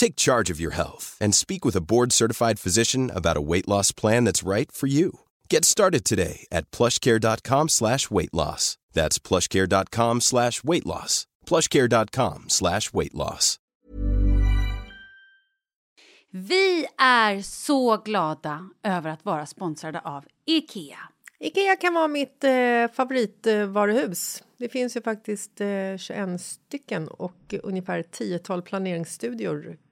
Take charge of your health and speak with a board-certified physician about a weight loss plan that's right for you. Get started today at plushcare.com slash weight loss. That's plushcare.com slash weight loss. plushcare.com slash weight loss. Vi är så glada över att vara sponsrade av Ikea. Ikea kan vara mitt eh, favoritvaruhus. Det finns ju faktiskt eh, 21 stycken och ungefär 10 planeringsstudior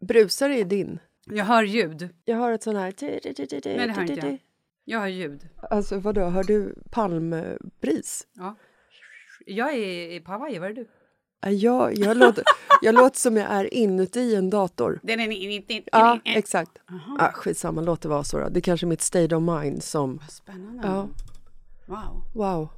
Brusar är din. Jag hör ljud. Jag har ett sån här... Nej, det hör inte jag. Jag hör ljud. Alltså vadå, hör du palmbris? Ja. Jag är på Hawaii, var är du? Äh, Jag, jag, låter, jag låter som jag är inuti en dator. Den är inte... Ja, exakt. Ah, skitsamma, låt det vara så då. Det är kanske är mitt state of mind som... Spännande. Ja, Wow. wow.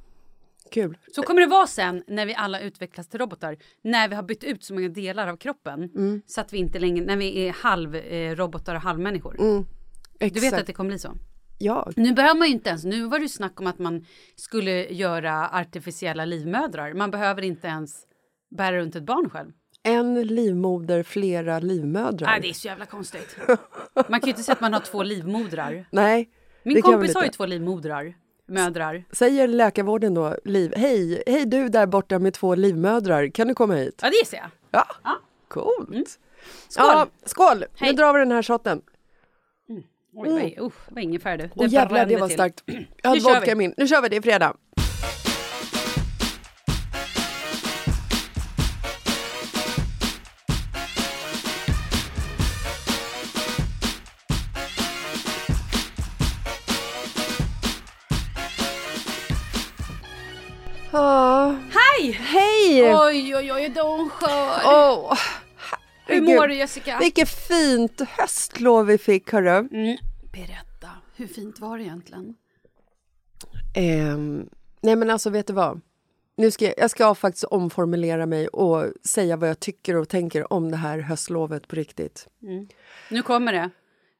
Kul. Så kommer det vara sen när vi alla utvecklas till robotar, när vi har bytt ut så många delar av kroppen Mm. så att vi inte längre, när vi är halv eh, och halvmänniskor. Mm, Du vet att det kommer bli så? Ja, Nu behöver man ju inte ens, nu var det ju snack om att man skulle göra artificiella livmödrar. Man behöver inte ens bära runt ett barn själv. en livmoder, flera livmödrar. Nej, det är så jävla konstigt. Man kan ju inte säga att man har två livmodrar. Nej, Min kompis har ju två livmodrar, mödrar. Säger läkarvården då, Liv, hej, hej du där borta med två livmödrar, kan du komma hit? Ja, det gissar jag. Ja, Ja. coolt. Skål! Ja, skål! Hej. Nu drar vi den här shotten. Oj, vad, uh, vad ingefär du. Åh jävlar, det var till. starkt. Jag hade Nu kör vodka vi. i min. Nu kör vi, det är fredag. Oj, oj, oj, de skör. Åh, Hur mår du Jessica? Vilket fint höstlov vi fick, hörru. Mm. Berätta. Hur fint var det egentligen? Ehm, nej men alltså vet du vad? Nu ska jag, jag ska faktiskt omformulera mig och säga vad jag tycker och tänker om det här höstlovet på riktigt. Nu kommer det.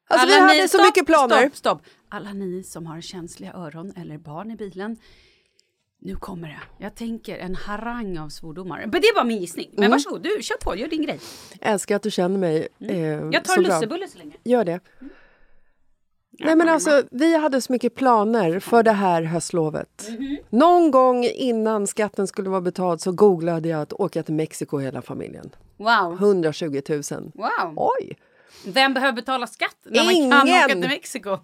Alltså, vi hade så mycket planer. Stopp, stopp. Alla ni som har känsliga öron eller barn i bilen. Nu kommer det. Jag tänker en harang av svordomar. Men det är bara min gissning. Men Mm. varsågod, du kör på, gör din grej. Älskar att du känner mig eh, Mm. Jag tar en lussebulle så länge. Gör det. Nej men alltså, vi hade så mycket planer för det här höstlovet. Mhm. Någon gång innan skatten skulle vara betald så googlade jag att åka till Mexiko hela familjen. Wow. 120 000. wow. Oj! Vem behöver betala skatt när man kan Ingen. åka till Mexiko?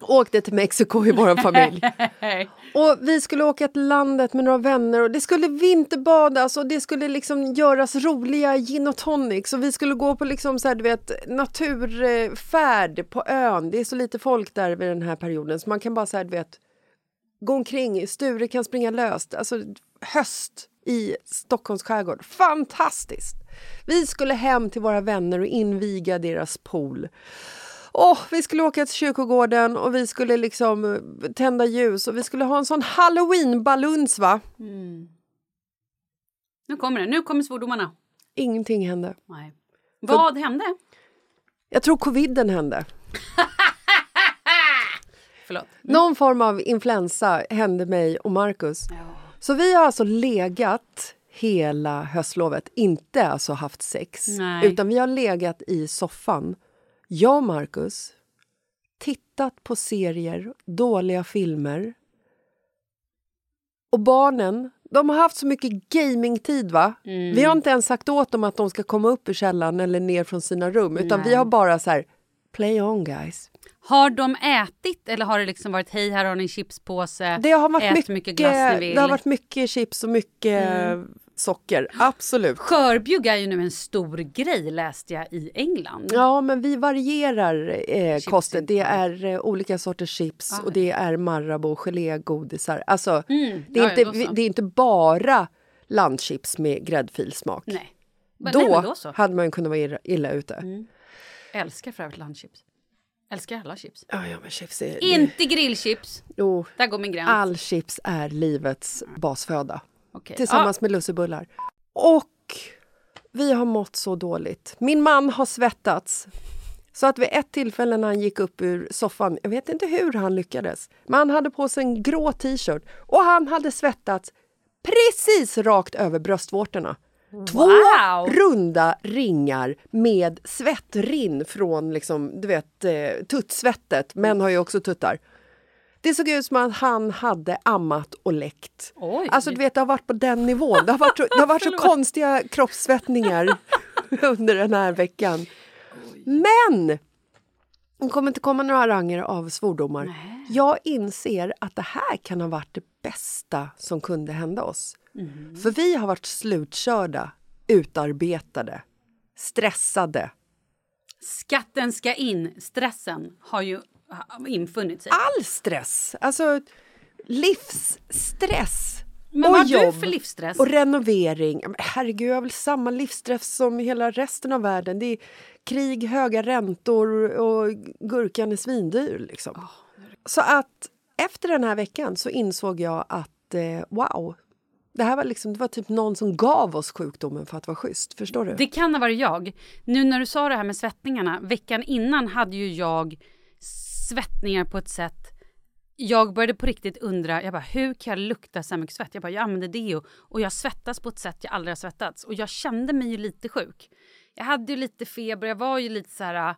Åkte till Mexiko i vår familj. Och vi skulle åka till landet med några vänner och det skulle vinterbadas och det skulle liksom göras roliga gin och tonics och vi skulle gå på liksom så här, du vet, naturfärd på ön. Det är så lite folk där vid den här perioden så man kan bara så här, du vet, gå omkring. Sture kan springa löst. Alltså höst i Stockholms skärgård. Fantastiskt! Vi skulle hem till våra vänner och inviga deras pool. Åh, vi skulle åka till kyrkogården och vi skulle liksom eh, tända ljus och vi skulle ha en sån halloween-baluns va? Nu kommer det, nu kommer svordomarna. Ingenting hände. Nej. Vad hände? Jag tror coviden hände. Förlåt. Någon form av influensa hände mig och Marcus. Så vi har alltså legat hela höstlovet, inte alltså haft sex, Nej. utan vi har legat i soffan, jag och Marcus, tittat på serier, dåliga filmer. Och barnen, de har haft så mycket gamingtid va? Vi har inte ens sagt åt dem att de ska komma upp ur källaren eller ner från sina rum, utan vi har bara så här, play on guys. Har de ätit eller har det liksom varit hej här har ni en chipspåse, Det har varit ät mycket, mycket glass ni vill? det har varit mycket chips och mycket socker, absolut. Skörbjugg är ju nu en stor grej läste jag i England. Ja, men vi varierar eh, kosten. Det är eh, olika sorters chips och det är Marabou, gelégodisar. Alltså, det, är Mm. Ja, inte, det är inte bara landchips med gräddfilsmak. Nej. Men, Då, nej, men då hade man kunnat vara illa- illa ute. Älskar för övrigt landchips. Älskar alla chips. Ja, ja, men chips är... Inte grillchips. Jo, Där går min gräns. all chips är livets basföda. Okej. Tillsammans med lussebullar. Och vi har mått så dåligt. Min man har svettats. Så att vid ett tillfälle när han gick upp ur soffan, jag vet inte hur han lyckades, men han hade på sig en grå t-shirt och han hade svettats precis rakt över bröstvårtorna. Två Wow! runda ringar med svettrinn från liksom, du vet, eh, tuttsvettet. Män har ju också tuttar. Det såg ut som att han hade ammat och läckt. Oj. Alltså du vet, det har varit på den nivån. Det har varit, så- det har varit så konstiga kroppssvettningar under den här veckan. Men! Det kommer inte komma några haranger av svordomar. Jag inser att det här kan ha varit det bästa som kunde hända oss. För vi har varit slutkörda, utarbetade, stressade. Skatten ska in. Stressen har ju infunnit sig. All stress! Alltså livsstress. Men och vad jobb du för livsstress? Och renovering. Herregud, jag har väl samma livsstress som hela resten av världen. Det är krig, höga räntor och gurkan är svindyr. Liksom. Så att efter den här veckan så insåg jag att eh, wow, det här var, liksom, det var typ någon som gav oss sjukdomen för att vara schysst. Förstår du? Det kan ha varit jag. Nu när du sa det här med svettningarna, veckan innan hade ju jag svettningar på ett sätt jag började på riktigt undra, jag bara, hur kan jag lukta så här mycket svett? Jag bara, jag använder deo och jag svettas på ett sätt jag aldrig har svettats. Och jag kände mig ju lite sjuk. Jag hade ju lite feber, jag var ju lite så här... äh,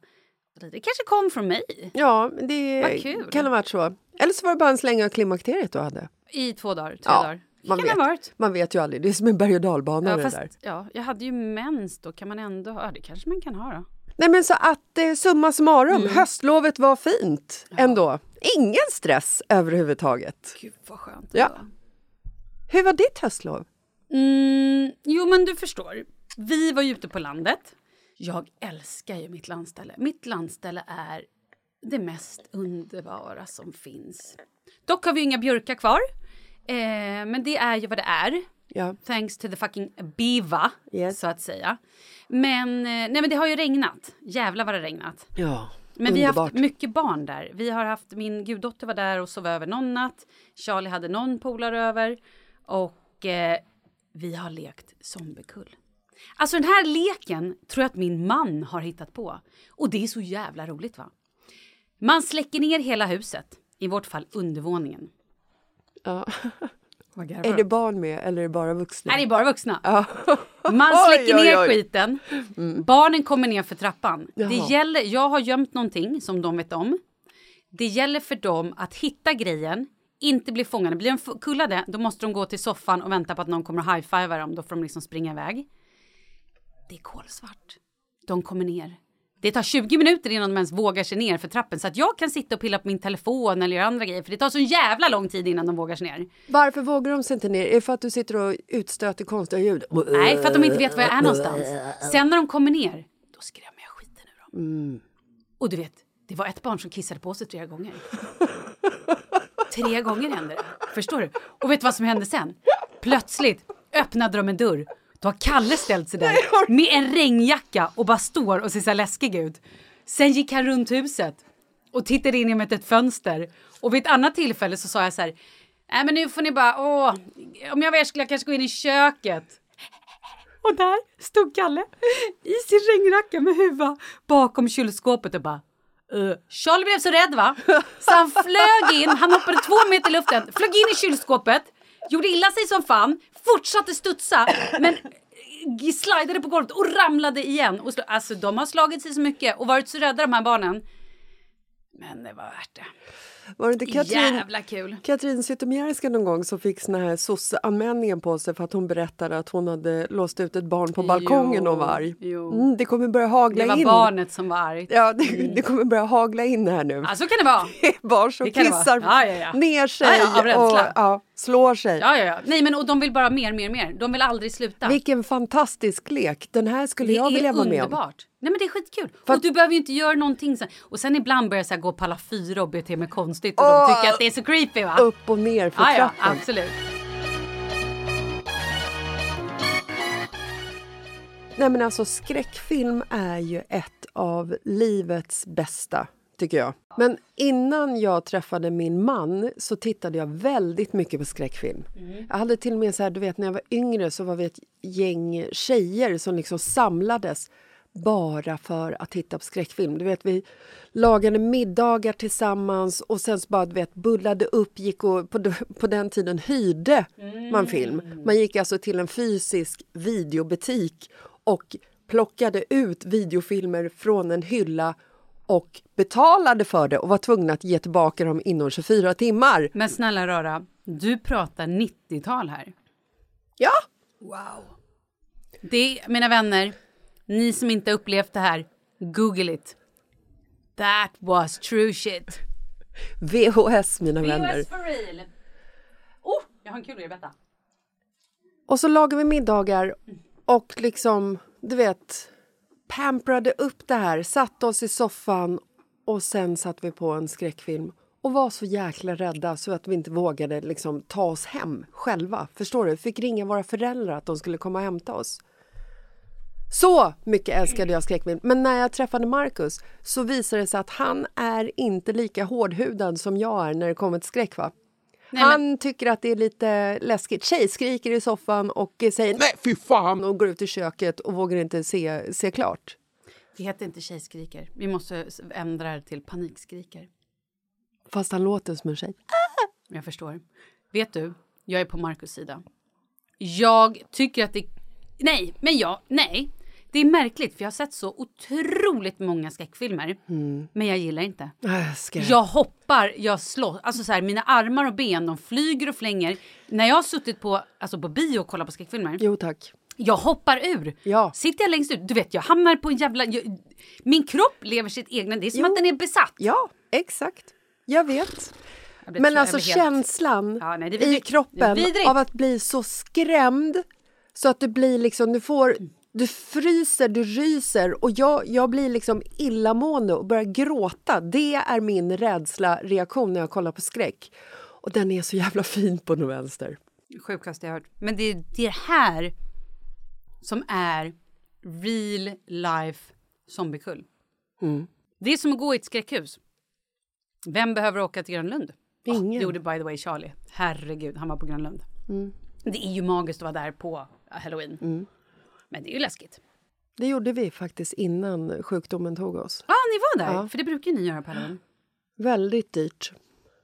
Det kanske kom från mig Ja, det kan ha varit så. Eller så var det bara en släng av klimakteriet du hade. i två dagar, tre Ja, dagar. man kan vet. Man vet ju aldrig. Det är som en berg och dalbana Ja, fast, ja, jag hade ju mens då, kan man ändå ha? Ja, det kanske man kan ha då. Nej men så att eh, summa summarum, Mm. höstlovet var fint ändå. Ingen stress överhuvudtaget. Gud vad skönt. Ja. var. Hur var ditt höstlov? Mm, jo, men du förstår. Vi var ju ute på landet. Jag älskar ju mitt landställe. Mitt landställe är det mest underbara som finns. Dock har vi inga björkar kvar. Eh, men det är ju vad det är. Ja. Thanks to the fucking Biva, Yes. så att säga. Men, eh, nej, men det har ju regnat. Jävlar vad det har regnat. Ja. Men vi har haft Underbart. mycket barn där. Vi har haft, min guddotter var där och sov över någon natt. Charlie hade någon polare över. Och eh, vi har lekt zombiekull. Alltså den här leken tror jag att min man har hittat på. Och det är så jävla roligt va? Man släcker ner hela huset. I vårt fall undervåningen. Ja. Är det barn med eller är det bara vuxna? Nej, det är bara vuxna. Ja. Man Oj, släcker oj, ner oj. skiten. Barnen kommer ner för trappan. Det gäller, jag har gömt någonting som de vet om. Det gäller för dem att hitta grejen, inte bli fångade. Blir de kullade, då måste de gå till soffan och vänta på att någon kommer och high-fivar dem. Då får de liksom springa iväg. Det är kolsvart. De kommer ner. Det tar 20 minuter innan de ens vågar sig ner för trappen. Så att jag kan sitta och pilla på min telefon eller göra andra grejer. För det tar så jävla lång tid innan de vågar sig ner. Varför vågar de sig inte ner? Är det för att du sitter och utstöter konstiga ljud? Nej, för att de inte vet var jag är någonstans. Sen när de kommer ner, då skrämmer jag skiten ur dem. Och du vet, det var ett barn som kissade på sig tre gånger. tre gånger hände det. Förstår du? Och vet du vad som hände sen? Plötsligt öppnade de en dörr. Då har Kalle ställt sig där med en regnjacka och bara står och ser så läskig ut. Sen gick han runt huset och tittade in genom ett fönster. Och vid ett annat tillfälle så sa jag så här. Nej men nu får ni bara, åh, om jag var er skulle jag kanske gå in i köket. Och där stod Kalle i sin regnjacka med huva bakom kylskåpet och bara Uh, Charlie blev så rädd va? Så han flög in, han hoppade två meter i luften, flög in i kylskåpet, gjorde illa sig som fan, fortsatte studsa men slidade på golvet och ramlade igen. Och alltså de har slagit sig så mycket och varit så rädda de här barnen. Men det var värt det. Var det inte Katrin, Jävla kul. Katrin Zytomierska någon gång som fick såna här soc-anmälningen på sig för att hon berättade att hon hade låst ut ett barn på balkongen Jo, och var arg? Mm, det kommer börja hagla Det var in. barnet som var argt. Ja, det, det kommer börja hagla in här nu. Ja, så kan det vara. Barn som det det kissar Ja, ja, ja. ner sig och slår sig. Ja, ja, ja. Nej, men och de vill bara mer, mer, mer. De vill aldrig sluta. Vilken fantastisk lek! Den här skulle det jag vilja är vara med om. underbart. Nej men det är skitkul. För och du behöver ju inte göra någonting sen. Och sen ibland börjar jag så här gå på alla fyra och bete mig konstigt och Åh! de tycker att det är så creepy va? Upp och ner för ja, ja, trappan. absolut. Nej men alltså skräckfilm är ju ett av livets bästa, tycker jag. Men innan jag träffade min man så tittade jag väldigt mycket på skräckfilm. Jag hade till och med så här, du vet när jag var yngre så var vi ett gäng tjejer som liksom samlades bara för att titta på skräckfilm. Du vet, vi lagade middagar tillsammans och sen så bara du vet, bullade upp, gick och på, på den tiden hyrde man film. Man gick alltså till en fysisk videobutik och plockade ut videofilmer från en hylla och betalade för det och var tvungna att ge tillbaka dem inom 24 timmar. Men snälla rara, du pratar 90-tal här. Ja, Det, mina vänner, ni som inte upplevt det här, google it. That was true shit. VHS mina vänner. VHS for real. Oh, jag har en kul grej att berätta. Och så lagade vi middagar och liksom, du vet, pamprade upp det här, satte oss i soffan och sen satte vi på en skräckfilm och var så jäkla rädda så att vi inte vågade liksom ta oss hem själva. Förstår du? Fick ringa våra föräldrar att de skulle komma och hämta oss. Så mycket älskade jag skräckfilm. Men när jag träffade Marcus så visade det sig att han är inte lika hårdhudad som jag är när det kommer till skräck. Va? Nej, men- han tycker att det är lite läskigt. Tjej skriker i soffan och säger nej fy fan och går ut i köket och vågar inte se, se klart. Det heter inte tjejskriker. Vi måste ändra det till panikskriker. Fast han låter som en tjej. Jag förstår. Vet du, jag är på Marcus sida. Jag tycker att det... Nej, men jag... Nej. Det är märkligt, för jag har sett så otroligt många skräckfilmer. Men jag gillar inte. Äh. Jag hoppar, jag slåss. Alltså så här, mina armar och ben de flyger och flänger. När jag har suttit på, alltså på bio och kollat på skräckfilmer. Jo tack. Jag hoppar ur. Ja. Sitter jag längst ut, du vet jag hamnar på en jävla... Jag, min kropp lever sitt egna... Det är som Jo. att den är besatt. Ja, exakt. Jag vet. Jag Men alltså känslan Ja, nej, i kroppen av att bli så skrämd så att du blir liksom, du får, du fryser, du ryser och jag, jag blir liksom illamående och börjar gråta. Det är min rädsla reaktion när jag kollar på skräck. Och den är så jävla fin på något vänster. Sjukaste jag hört. Men det är det här som är real life zombiekull. Det är som att gå i ett skräckhus. Vem behöver åka till Grönlund? Ingen. Det gjorde by the way Charlie. Herregud, han var på Grönlund. Det är ju magiskt att vara där på halloween. Men det är ju läskigt. Det gjorde vi faktiskt innan sjukdomen tog oss. Ja, ni var där. Ja. För det brukar ni göra på halloween. Väldigt dyrt.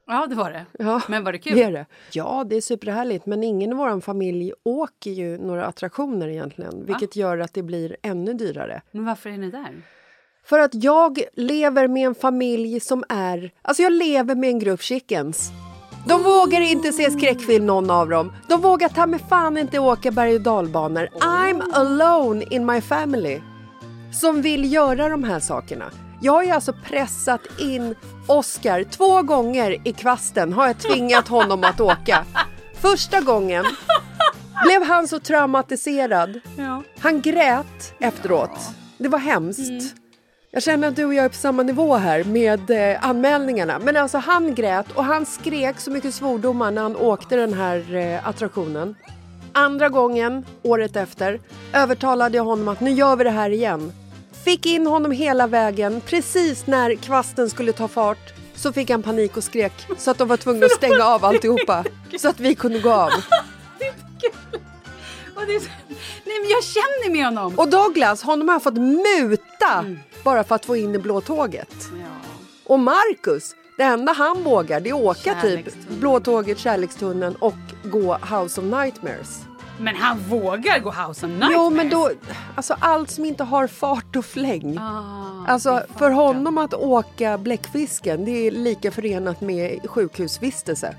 Ja, det var det. Ja, Men var det kul? Det det. Ja, det är superhärligt. Men ingen i vår familj åker ju några attraktioner egentligen. Vilket gör att det blir ännu dyrare. Men varför är ni där? För att jag lever med en familj som är... Alltså jag lever med en grupp chickens. De vågar inte se skräckfilm någon av dem. De vågar ta mig fan inte åka berg och dalbanor. I'm alone in my family. Som vill göra de här sakerna. Jag har ju alltså pressat in Oscar två gånger i kvasten har jag tvingat honom att åka. Första gången blev han så traumatiserad. Ja. Han grät efteråt. Det var hemskt. Jag känner att du och jag är på samma nivå här med eh, anmälningarna. Men alltså han grät och han skrek så mycket svordomar när han åkte den här eh, attraktionen. Andra gången, året efter, övertalade jag honom att nu gör vi det här igen. Fick in honom hela vägen. Precis när kvasten skulle ta fart så fick han panik och skrek så att de var tvungna att stänga av alltihopa så att vi kunde gå av. Och det är så... Nej, men jag känner med honom. Och Douglas, honom har jag fått muta bara för att få in i blå tåget. Ja. Och Marcus, det enda han vågar det är att åka typ blå tåget, kärlekstunneln och gå House of Nightmares. Men han vågar gå House of Nightmares. Jo men då, alltså allt som inte har fart och fläng. Ah, Alltså det för honom att åka bläckfisken det är lika förenat med sjukhusvistelse.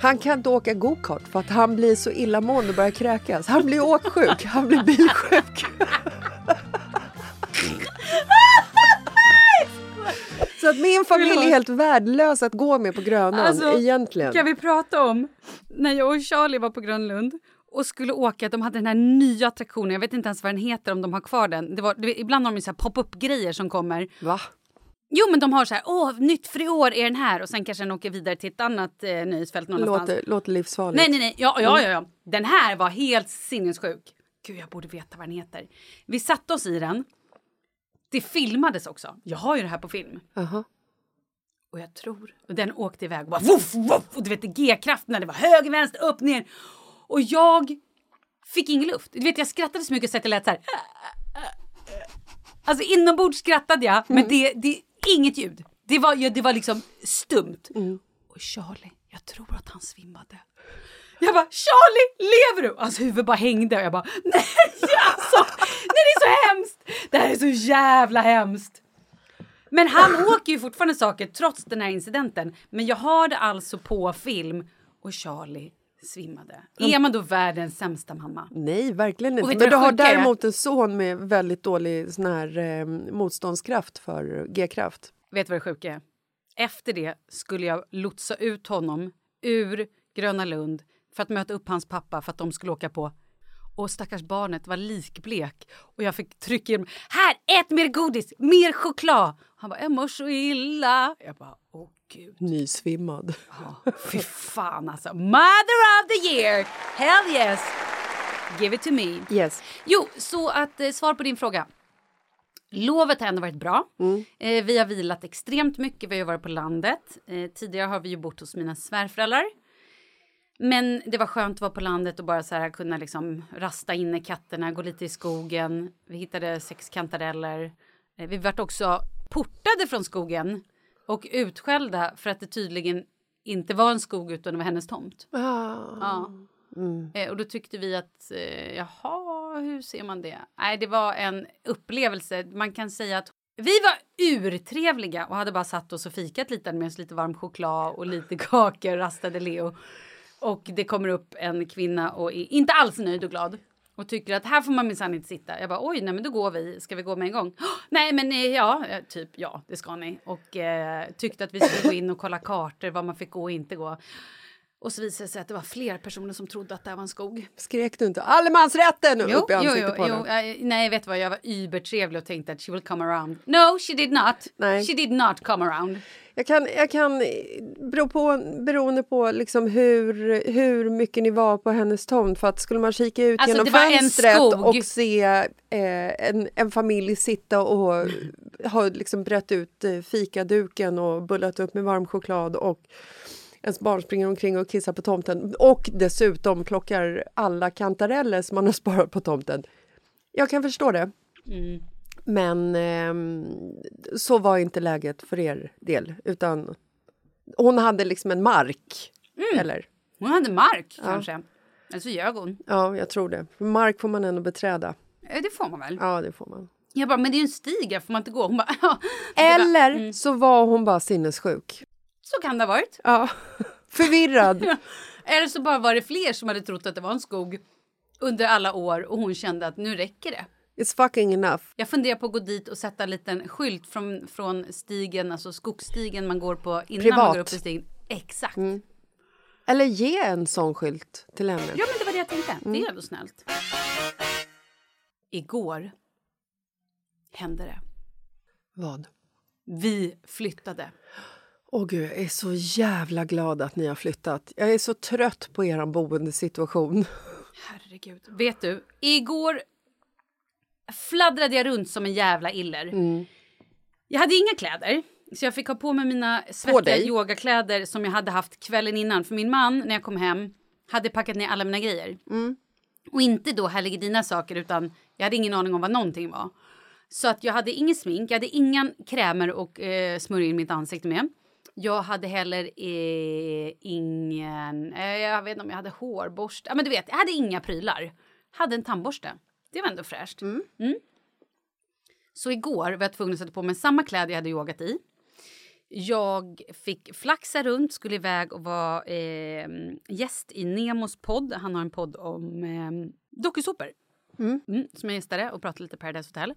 Han kan inte åka gokart för att han blir så illamående och börjar kräkas. Han blir åksjuk, han blir bilsjuk. Så att min familj är helt värdelös att gå med på Grönan Alltså, egentligen. Kan vi prata om när jag och Charlie var på Grönlund och skulle åka, de hade den här nya attraktionen, jag vet inte ens vad den heter om de har kvar den. Det var, det, ibland har de ju pop-up grejer som kommer. Va? Jo men de har så här, åh nytt för i år är den här och sen kanske den åker vidare till ett annat eh, nöjesfält någon annanstans. Låter, låter livsfarligt. Nej, nej, nej. Ja, ja, ja, ja. Den här var helt sinnessjuk. Gud, jag borde veta vad den heter. Vi satte oss i den. Det filmades också. Jag har ju det här på film. Aha. Och jag tror... Och den åkte iväg och bara voff, voff, Och du vet G-krafterna, det var höger, vänster, upp, ner. Och jag fick ingen luft. Du vet, jag skrattade så mycket så att det lät så här... Alltså inombords skrattade jag, men det, det inget ljud. Det var, det var liksom stumt. Och Charlie, jag tror att han svimmade. Jag bara Charlie, lever du? Alltså huvudet bara hängde och jag bara nej alltså, nej det är så hemskt. Det här är så jävla hemskt. Men han åker ju fortfarande saker trots den här incidenten. Men jag har det alltså på film och Charlie svimmade. Är man då världens sämsta mamma? Nej, verkligen inte. Men du har däremot en son med väldigt dålig sån här, eh, motståndskraft för G-kraft. Vet du vad det sjuka är? Efter det skulle jag lotsa ut honom ur Gröna Lund för att möta upp hans pappa för att de skulle åka på. Och stackars barnet var likblek och jag fick trycka in här, ät mer godis, mer choklad. Han bara, jag mår så illa. Jag bara, åh gud. Nysvimmad. Ja, fy fan alltså. Mother of the year! Hell yes! Give it to me. Yes. Jo, så att eh, svar på din fråga. Lovet har ändå varit bra. Eh, vi har vilat extremt mycket, vi har varit på landet. Eh, tidigare har vi ju bott hos mina svärföräldrar. Men det var skönt att vara på landet och bara så här kunna liksom rasta inne katterna, gå lite i skogen. Vi hittade sex kantareller. Eh, vi vart också portade från skogen och utskällda för att det tydligen inte var en skog utan det var hennes tomt. Ah. Ja. Eh, och då tyckte vi att, eh, jaha, hur ser man det? Nej, det var en upplevelse. Man kan säga att vi var urtrevliga och hade bara satt oss och fikat lite med oss lite varm choklad och lite kakor, rastade Leo. Och det kommer upp en kvinna och är inte alls nöjd och glad. Och tycker att här får man minsann inte sitta. Jag bara oj, nej men då går vi. Ska vi gå med en gång? "Åh, nej men eh, ja, eh, typ ja, det ska ni. Och eh, tyckte att vi skulle gå in och kolla kartor, vad man fick gå och inte gå. Och så visade det sig att det var fler personer som trodde att det här var en skog. Skrek du inte allemansrätten Jo, upp i jo, ansiktet jo, på jo. eh, Nej, vet du vad? Jag var übertrevlig och tänkte att she will come around. No, she did not. Nej. She did not come around. Jag kan, jag kan bero på, beroende på liksom hur, hur mycket ni var på hennes tomt. För att skulle man kika ut Alltså, genom fönstret och se eh, en, en familj sitta och ha liksom brett ut eh, fikaduken och bullat upp med varm choklad och ens barn springer omkring och kissar på tomten och dessutom plockar alla kantareller som man har sparat på tomten. Jag kan förstå det. Mm. Men ehm, så var inte läget för er del. Utan hon hade liksom en mark. Mm. Eller? Hon hade mark kanske. Eller så ljög hon. Ja, jag tror det. Mark får man ändå beträda. Eh, Det får man väl? Ja, det får man. Jag bara, men det är ju en stig här får man inte gå. Hon bara, ja. Eller Mm. så var hon bara sinnessjuk. Så kan det ha varit. Ja, förvirrad. Eller så bara var det fler som hade trott att det var en skog under alla år och hon kände att nu räcker det. It's fucking enough. Jag funderar på att gå dit och sätta en liten skylt från, från stigen, alltså skogsstigen man går på innan man Privat. går upp i stigen. Exakt. Eller ge en sån skylt till henne. Ja, men det var det jag tänkte. Det är ändå snällt. Igår hände det. Vad? Vi flyttade. Åh gud, jag är så jävla glad att ni har flyttat. Jag är så trött på er boendesituation. Herregud. Vet du, igår fladdrade jag runt som en jävla iller. Jag hade inga kläder. Så jag fick ha på mig mina svettiga yogakläder som jag hade haft kvällen innan. För min man, när jag kom hem, hade packat ner alla mina grejer. Och inte då här ligger dina saker, utan jag hade ingen aning om vad någonting var. Så att jag hade ingen smink, jag hade inga krämer och eh, smörja in mitt ansikte med. Jag hade heller eh, ingen, eh, jag vet inte om jag hade hårborste. Ja men du vet, jag hade inga prylar. Hade en tandborste. Det var ändå fräscht. Mm. Så igår var jag tvungen att sätta på mig samma kläder jag hade yogat i. Jag fick flaxa runt, skulle iväg och vara eh, gäst i Nemos podd. Han har en podd om eh, dokusåpor. Mm, som jag gästade och pratade lite Paradise Hotel.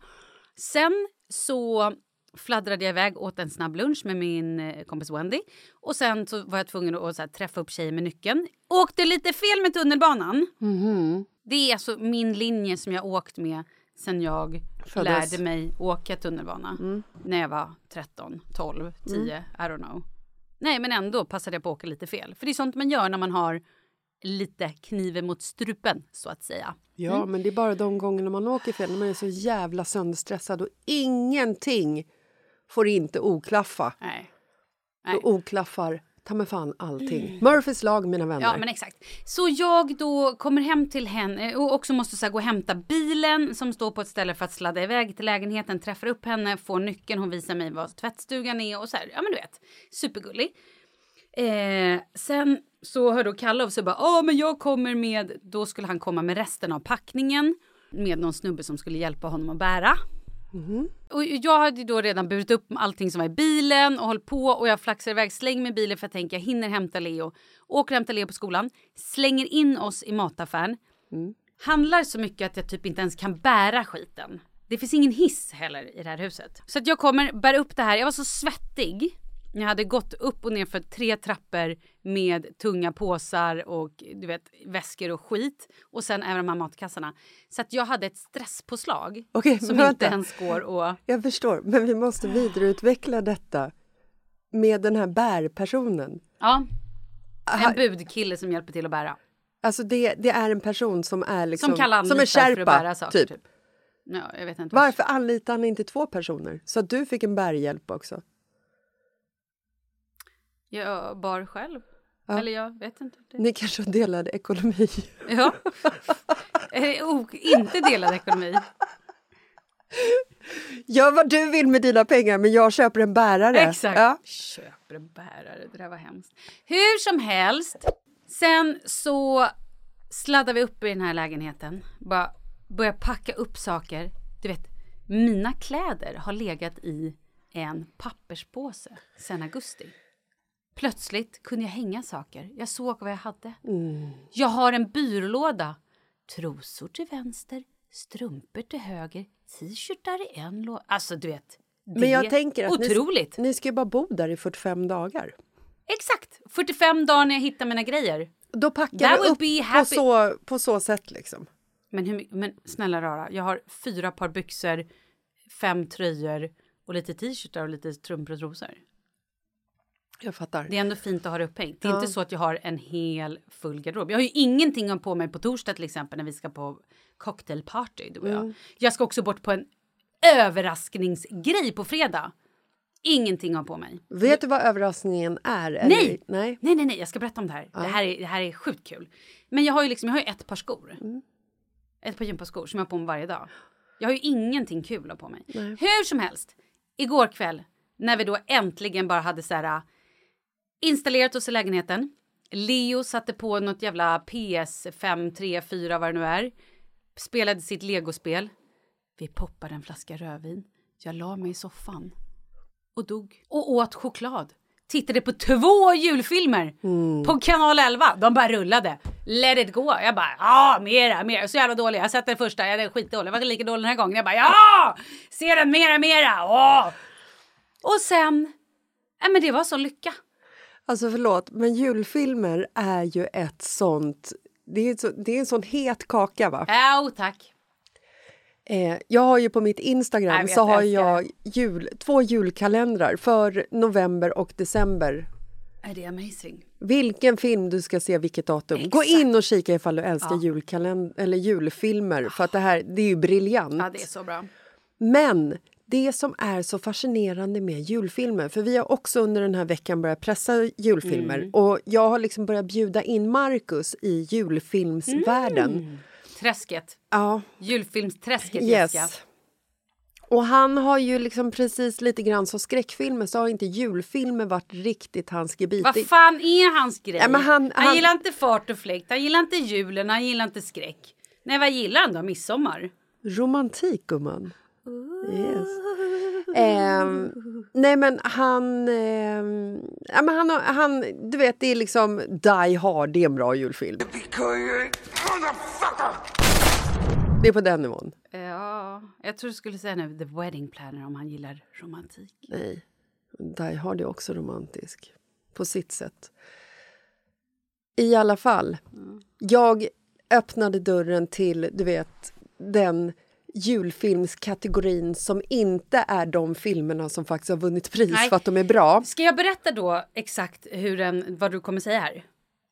Sen så fladdrade jag iväg åt en snabb lunch med min eh, kompis Wendy. Och sen så var jag tvungen att här, träffa upp tjejer med nyckeln. Åkte lite fel med tunnelbanan. Det är alltså min linje som jag åkt med sen jag Föddes. lärde mig åka tunnelbana. När jag var 13, 12, 10, I don't know. Nej, men ändå passade jag på att åka lite fel. För det är sånt man gör när man har lite kniven mot strupen, så att säga. Ja, men det är bara de gångerna man åker fel, när man är så jävla sönderstressad och ingenting får inte oklaffa. Nej. Nej. Och oklaffar, ta mig fan allting. Murphys lag, mina vänner. Ja, men exakt. Så jag då kommer hem till henne och också måste så gå och hämta bilen som står på ett ställe för att sladda iväg till lägenheten, träffar upp henne, får nyckeln, hon visar mig var tvättstugan är och så här, ja men du vet, supergullig. Eh, sen så hör då Kalle av sig bara, ja men jag kommer med, då skulle han komma med resten av packningen med någon snubbe som skulle hjälpa honom att bära. Och jag hade då redan burit upp allting som var i bilen och höll på och jag flaxar iväg, slänger mig i bilen för jag tänker jag hinner hämta Leo. Åker och hämtar Leo på skolan, slänger in oss i mataffären. Handlar så mycket att jag typ inte ens kan bära skiten. Det finns ingen hiss heller i det här huset. Så att jag kommer, bär upp det här. Jag var så svettig. Jag hade gått upp och ner för tre trappor med tunga påsar och du vet, väskor och skit. Och sen även de här matkassarna. Så att jag hade ett stresspåslag Okej, som men inte vänta. ens går att... Jag förstår, men vi måste vidareutveckla detta med den här bärpersonen. Ja. En budkille som hjälper till att bära. Alltså det, det är en person som är liksom, Som Kalle som en för att kärpa, bära saker. typ. Typ. Ja. Varför anlitar han inte två personer? Så att du fick en bärhjälp också. Jag bar själv. Ja. Eller jag vet inte. Ni kanske har delad ekonomi. Ja. Eh, o- inte delad ekonomi. Gör vad du vill med dina pengar, men jag köper en bärare. Exakt. Ja. Köper en bärare. Det där var hemskt. Hur som helst. Sen så sladdar vi upp i den här lägenheten. Bara börjar packa upp saker. Du vet, mina kläder har legat i en papperspåse sedan augusti. Plötsligt kunde jag hänga saker. Jag såg vad jag hade. Jag har en byrålåda. Trosor till vänster, strumpor till höger, t-shirtar i en låda. Alltså, du vet. Men det jag är tänker att Otroligt! Ni, ni ska ju bara bo där i 45 dagar. Exakt! 45 dagar när jag hittar mina grejer. Då packar That du upp på så, på så sätt liksom. Men, hur, men snälla rara, jag har fyra par byxor, fem tröjor och lite t-shirtar och lite strumpor och trosor. Jag fattar. Det är ändå fint att ha det upphängt. Det är inte så att jag har en hel full garderob. Jag har ju ingenting på mig på torsdag till exempel när vi ska på cocktailparty du och jag. Mm. Jag ska också bort på en överraskningsgrej på fredag. Ingenting att ha på mig. Vet du vad överraskningen är? eller? Nej! Nej. Nej, nej, nej, jag ska berätta om det här. Det, här är, det här är sjukt kul. Men jag har ju liksom, jag har ju ett par skor. Mm. Ett par gympaskor som jag har på mig varje dag. Jag har ju ingenting kul att ha på mig. Hur som helst, igår kväll när vi då äntligen bara hade så här installerat oss i lägenheten. Leo satte på något jävla PS5, 3, 4 vad det nu är. Spelade sitt legospel. Vi poppade en flaska rödvin. Jag la mig i soffan och dog. Och åt choklad. Tittade på två julfilmer på kanal 11. De bara rullade. Let it go. Jag bara ja, mera, mera. Så jävla dålig. Jag har sett den första. Jag är skitdålig. Jag var lika dålig den här gången. Jag bara ja, se den mera, mera. Åh! Och sen, ja men det var så lycka. Alltså förlåt, men julfilmer är ju ett sånt... Det är, så, det är en sån het kaka, va? Ja, tack. Eh, jag har ju på mitt Instagram Jag vet, så har jag jul, två julkalendrar för november och december. Är det amazing? Vilken film du ska se, vilket datum. Gå Exakt. in och kika ifall du älskar julkalend- eller julfilmer. För att det här det är ju briljant. Ja, det är så bra. Men det som är så fascinerande med julfilmer, för vi har också under den här veckan börjat pressa julfilmer Mm. och jag har liksom börjat bjuda in Marcus i julfilmsvärlden. Mm. Träsket. Ja, Julfilmsträsket, Jessica. yes. Och han har ju liksom precis lite grann som skräckfilmer så har inte julfilmer varit riktigt hans gebit. Vad fan är hans grej? Ja, men han- han- gillar inte fart och fläkt, han gillar inte julen, han gillar inte skräck. Nej, vad gillar han då? Midsommar? Romantik, gumman. Yes. Ehm, nej, men han... ehm, ja, men han, han... Du vet, det är liksom Die Hard, det är en bra julfilm. Det är på den nivån. Ja, jag tror du skulle säga nu The Wedding Planner om han gillar romantik. Nej, Die Hard är också romantisk. På sitt sätt. I alla fall, jag öppnade dörren till, du vet, den julfilmskategorin som inte är de filmerna som faktiskt har vunnit pris Nej. för att de är bra. Ska jag berätta då exakt hur den, vad du kommer säga här?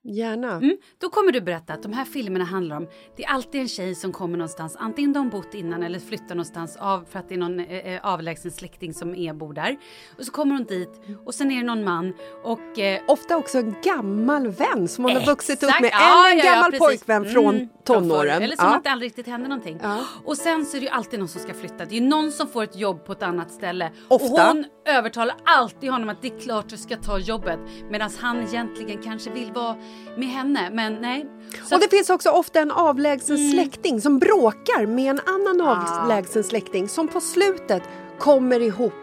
Gärna. Mm, då kommer du berätta att de här filmerna handlar om, det är alltid en tjej som kommer någonstans, antingen de bott innan eller flyttar någonstans av för att det är någon eh, eh, avlägsen släkting som är bor där. Och så kommer hon dit och sen är det någon man och eh, Ofta också en gammal vän som hon har vuxit upp Exakt. med. Ja, Eller en ja, ja, gammal precis. pojkvän Mm, från från tonåren. Eller som Ja. att det aldrig riktigt hände någonting. Ja. Och sen så är det ju alltid någon som ska flytta. Det är ju någon som får ett jobb på ett annat ställe. Ofta. Och hon övertalar alltid honom att det är klart du ska ta jobbet. Medan han egentligen kanske vill vara med henne. Men nej. Så Och det finns också ofta en avlägsen Mm. släkting som bråkar med en annan Ah. avlägsen släkting som på slutet kommer ihop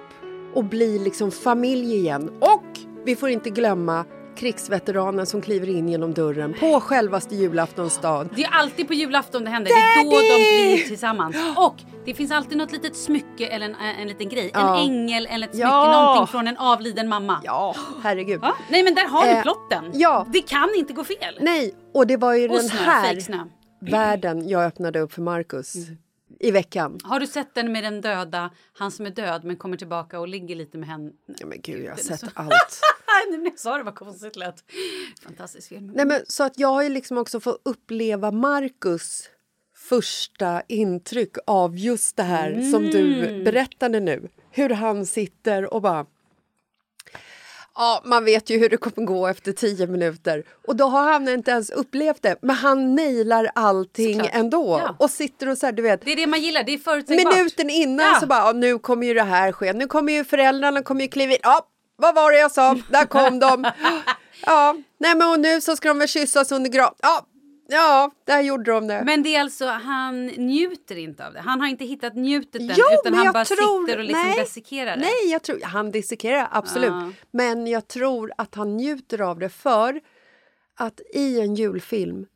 och blir liksom familj igen. Och vi får inte glömma krigsveteranen som kliver in genom dörren på självaste julaftons dag. Det är alltid på julafton det händer. Det är då de blir tillsammans. Och det finns alltid något litet smycke eller en, en liten grej. Ja. En ängel eller ett smycke. Ja. Någonting från en avliden mamma. Ja, herregud. Ja, Nej men där har du Eh, plotten. ja. Det kan inte gå fel. Nej, och det var ju Och den snö, här världen jag öppnade upp för Marcus Mm. I veckan. Har du sett den med den döda, han som är död men kommer tillbaka och ligger lite med henne? Ja, men gud, jag har sett allt. Nej, men jag sa det, vad konstigt lät. Fantastisk film. Nej, men, så att jag har ju liksom också fått uppleva Marcus första intryck av just det här som du Mm. berättade nu. Hur han sitter och bara... Ja, man vet ju hur det kommer gå efter tio minuter. Och då har han inte ens upplevt det, men han nailar allting Såklart. ändå. Ja. Och sitter och så här, du vet... Det är det man gillar, det är förutsägbart. Minuten innan Ja. så bara, nu kommer ju det här ske. Nu kommer ju föräldrarna kommer ju kliva in. Ja, vad var det jag sa? Där kom de. Ja, nej men och nu så ska de väl kyssas under grav. Ja, ja, där gjorde de det. Men det är alltså, han njuter inte av det. Han har inte hittat njutet än, Jo, utan han bara tror- sitter och liksom nej, desikerar det. Nej, jag tror, han dissekerar absolut. Ja. Men jag tror att han njuter av det för att i en julfilm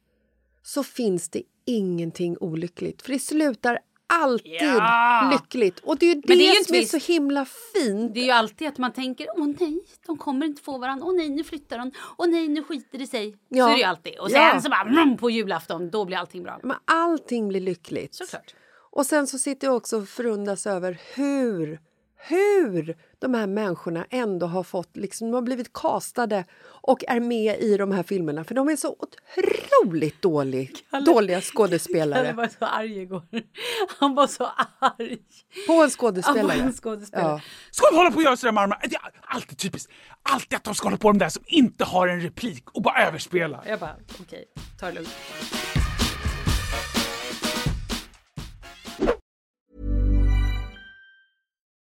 så finns det ingenting olyckligt. För det slutar alltid Ja. lyckligt. Och det är ju det, det är ju som är så himla fint. Det är ju alltid att man tänker, åh nej, de kommer inte få varandra, åh nej, nu flyttar de, åh nej, nu skiter det sig. Ja. Så är det ju alltid. Och sen Ja. så bara, mm, på julafton, då blir allting bra. Men allting blir lyckligt. Såklart. Och sen så sitter jag också och förundras över hur, hur de här människorna ändå har fått, liksom, de har blivit castade och är med i de här filmerna. För de är så otroligt dålig, dåliga skådespelare. Han var så arg igår. Han var så arg. På en skådespelare. en skådespelare. Ja. Ska de hålla på och göra sådär med armarna? Det är alltid typiskt. Alltid att de ska hålla på de där som inte har en replik och bara överspelar. Jag bara, okej, ta det lugnt.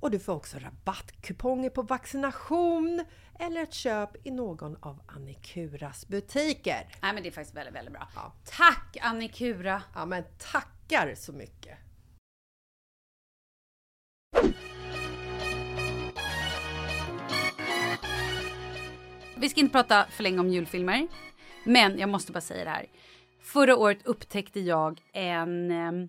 och du får också rabattkuponger på vaccination eller ett köp i någon av Annikuras butiker. Nej men det är faktiskt väldigt, väldigt bra. Ja. Tack Annikura! Ja men tackar så mycket! vi ska inte prata för länge om julfilmer. Men jag måste bara säga det här. Förra året upptäckte jag en...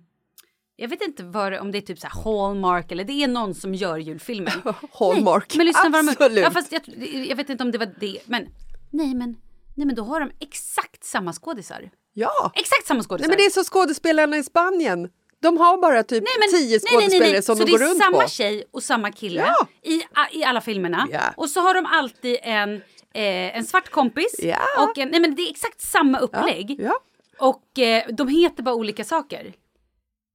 Jag vet inte det- om det är typ så Hallmark eller det är någon som gör julfilmer. Hallmark. Nej, men lyssna de Absolut. Ja, fast jag, jag vet inte om det var det. Men nej, men, nej, men då har de exakt samma skådisar. Ja! Exakt samma skådisar. Nej, men det är så skådespelarna i Spanien. De har bara typ Nej, men- tio nej, nej, nej, skådespelare som så de det går är runt samma på. tjej och samma kille Ja. i, i alla filmerna. Ja. Och så har de alltid en, eh, en svart kompis. Ja. Och en, nej men det är exakt samma upplägg. Ja. Och eh, de heter bara olika saker.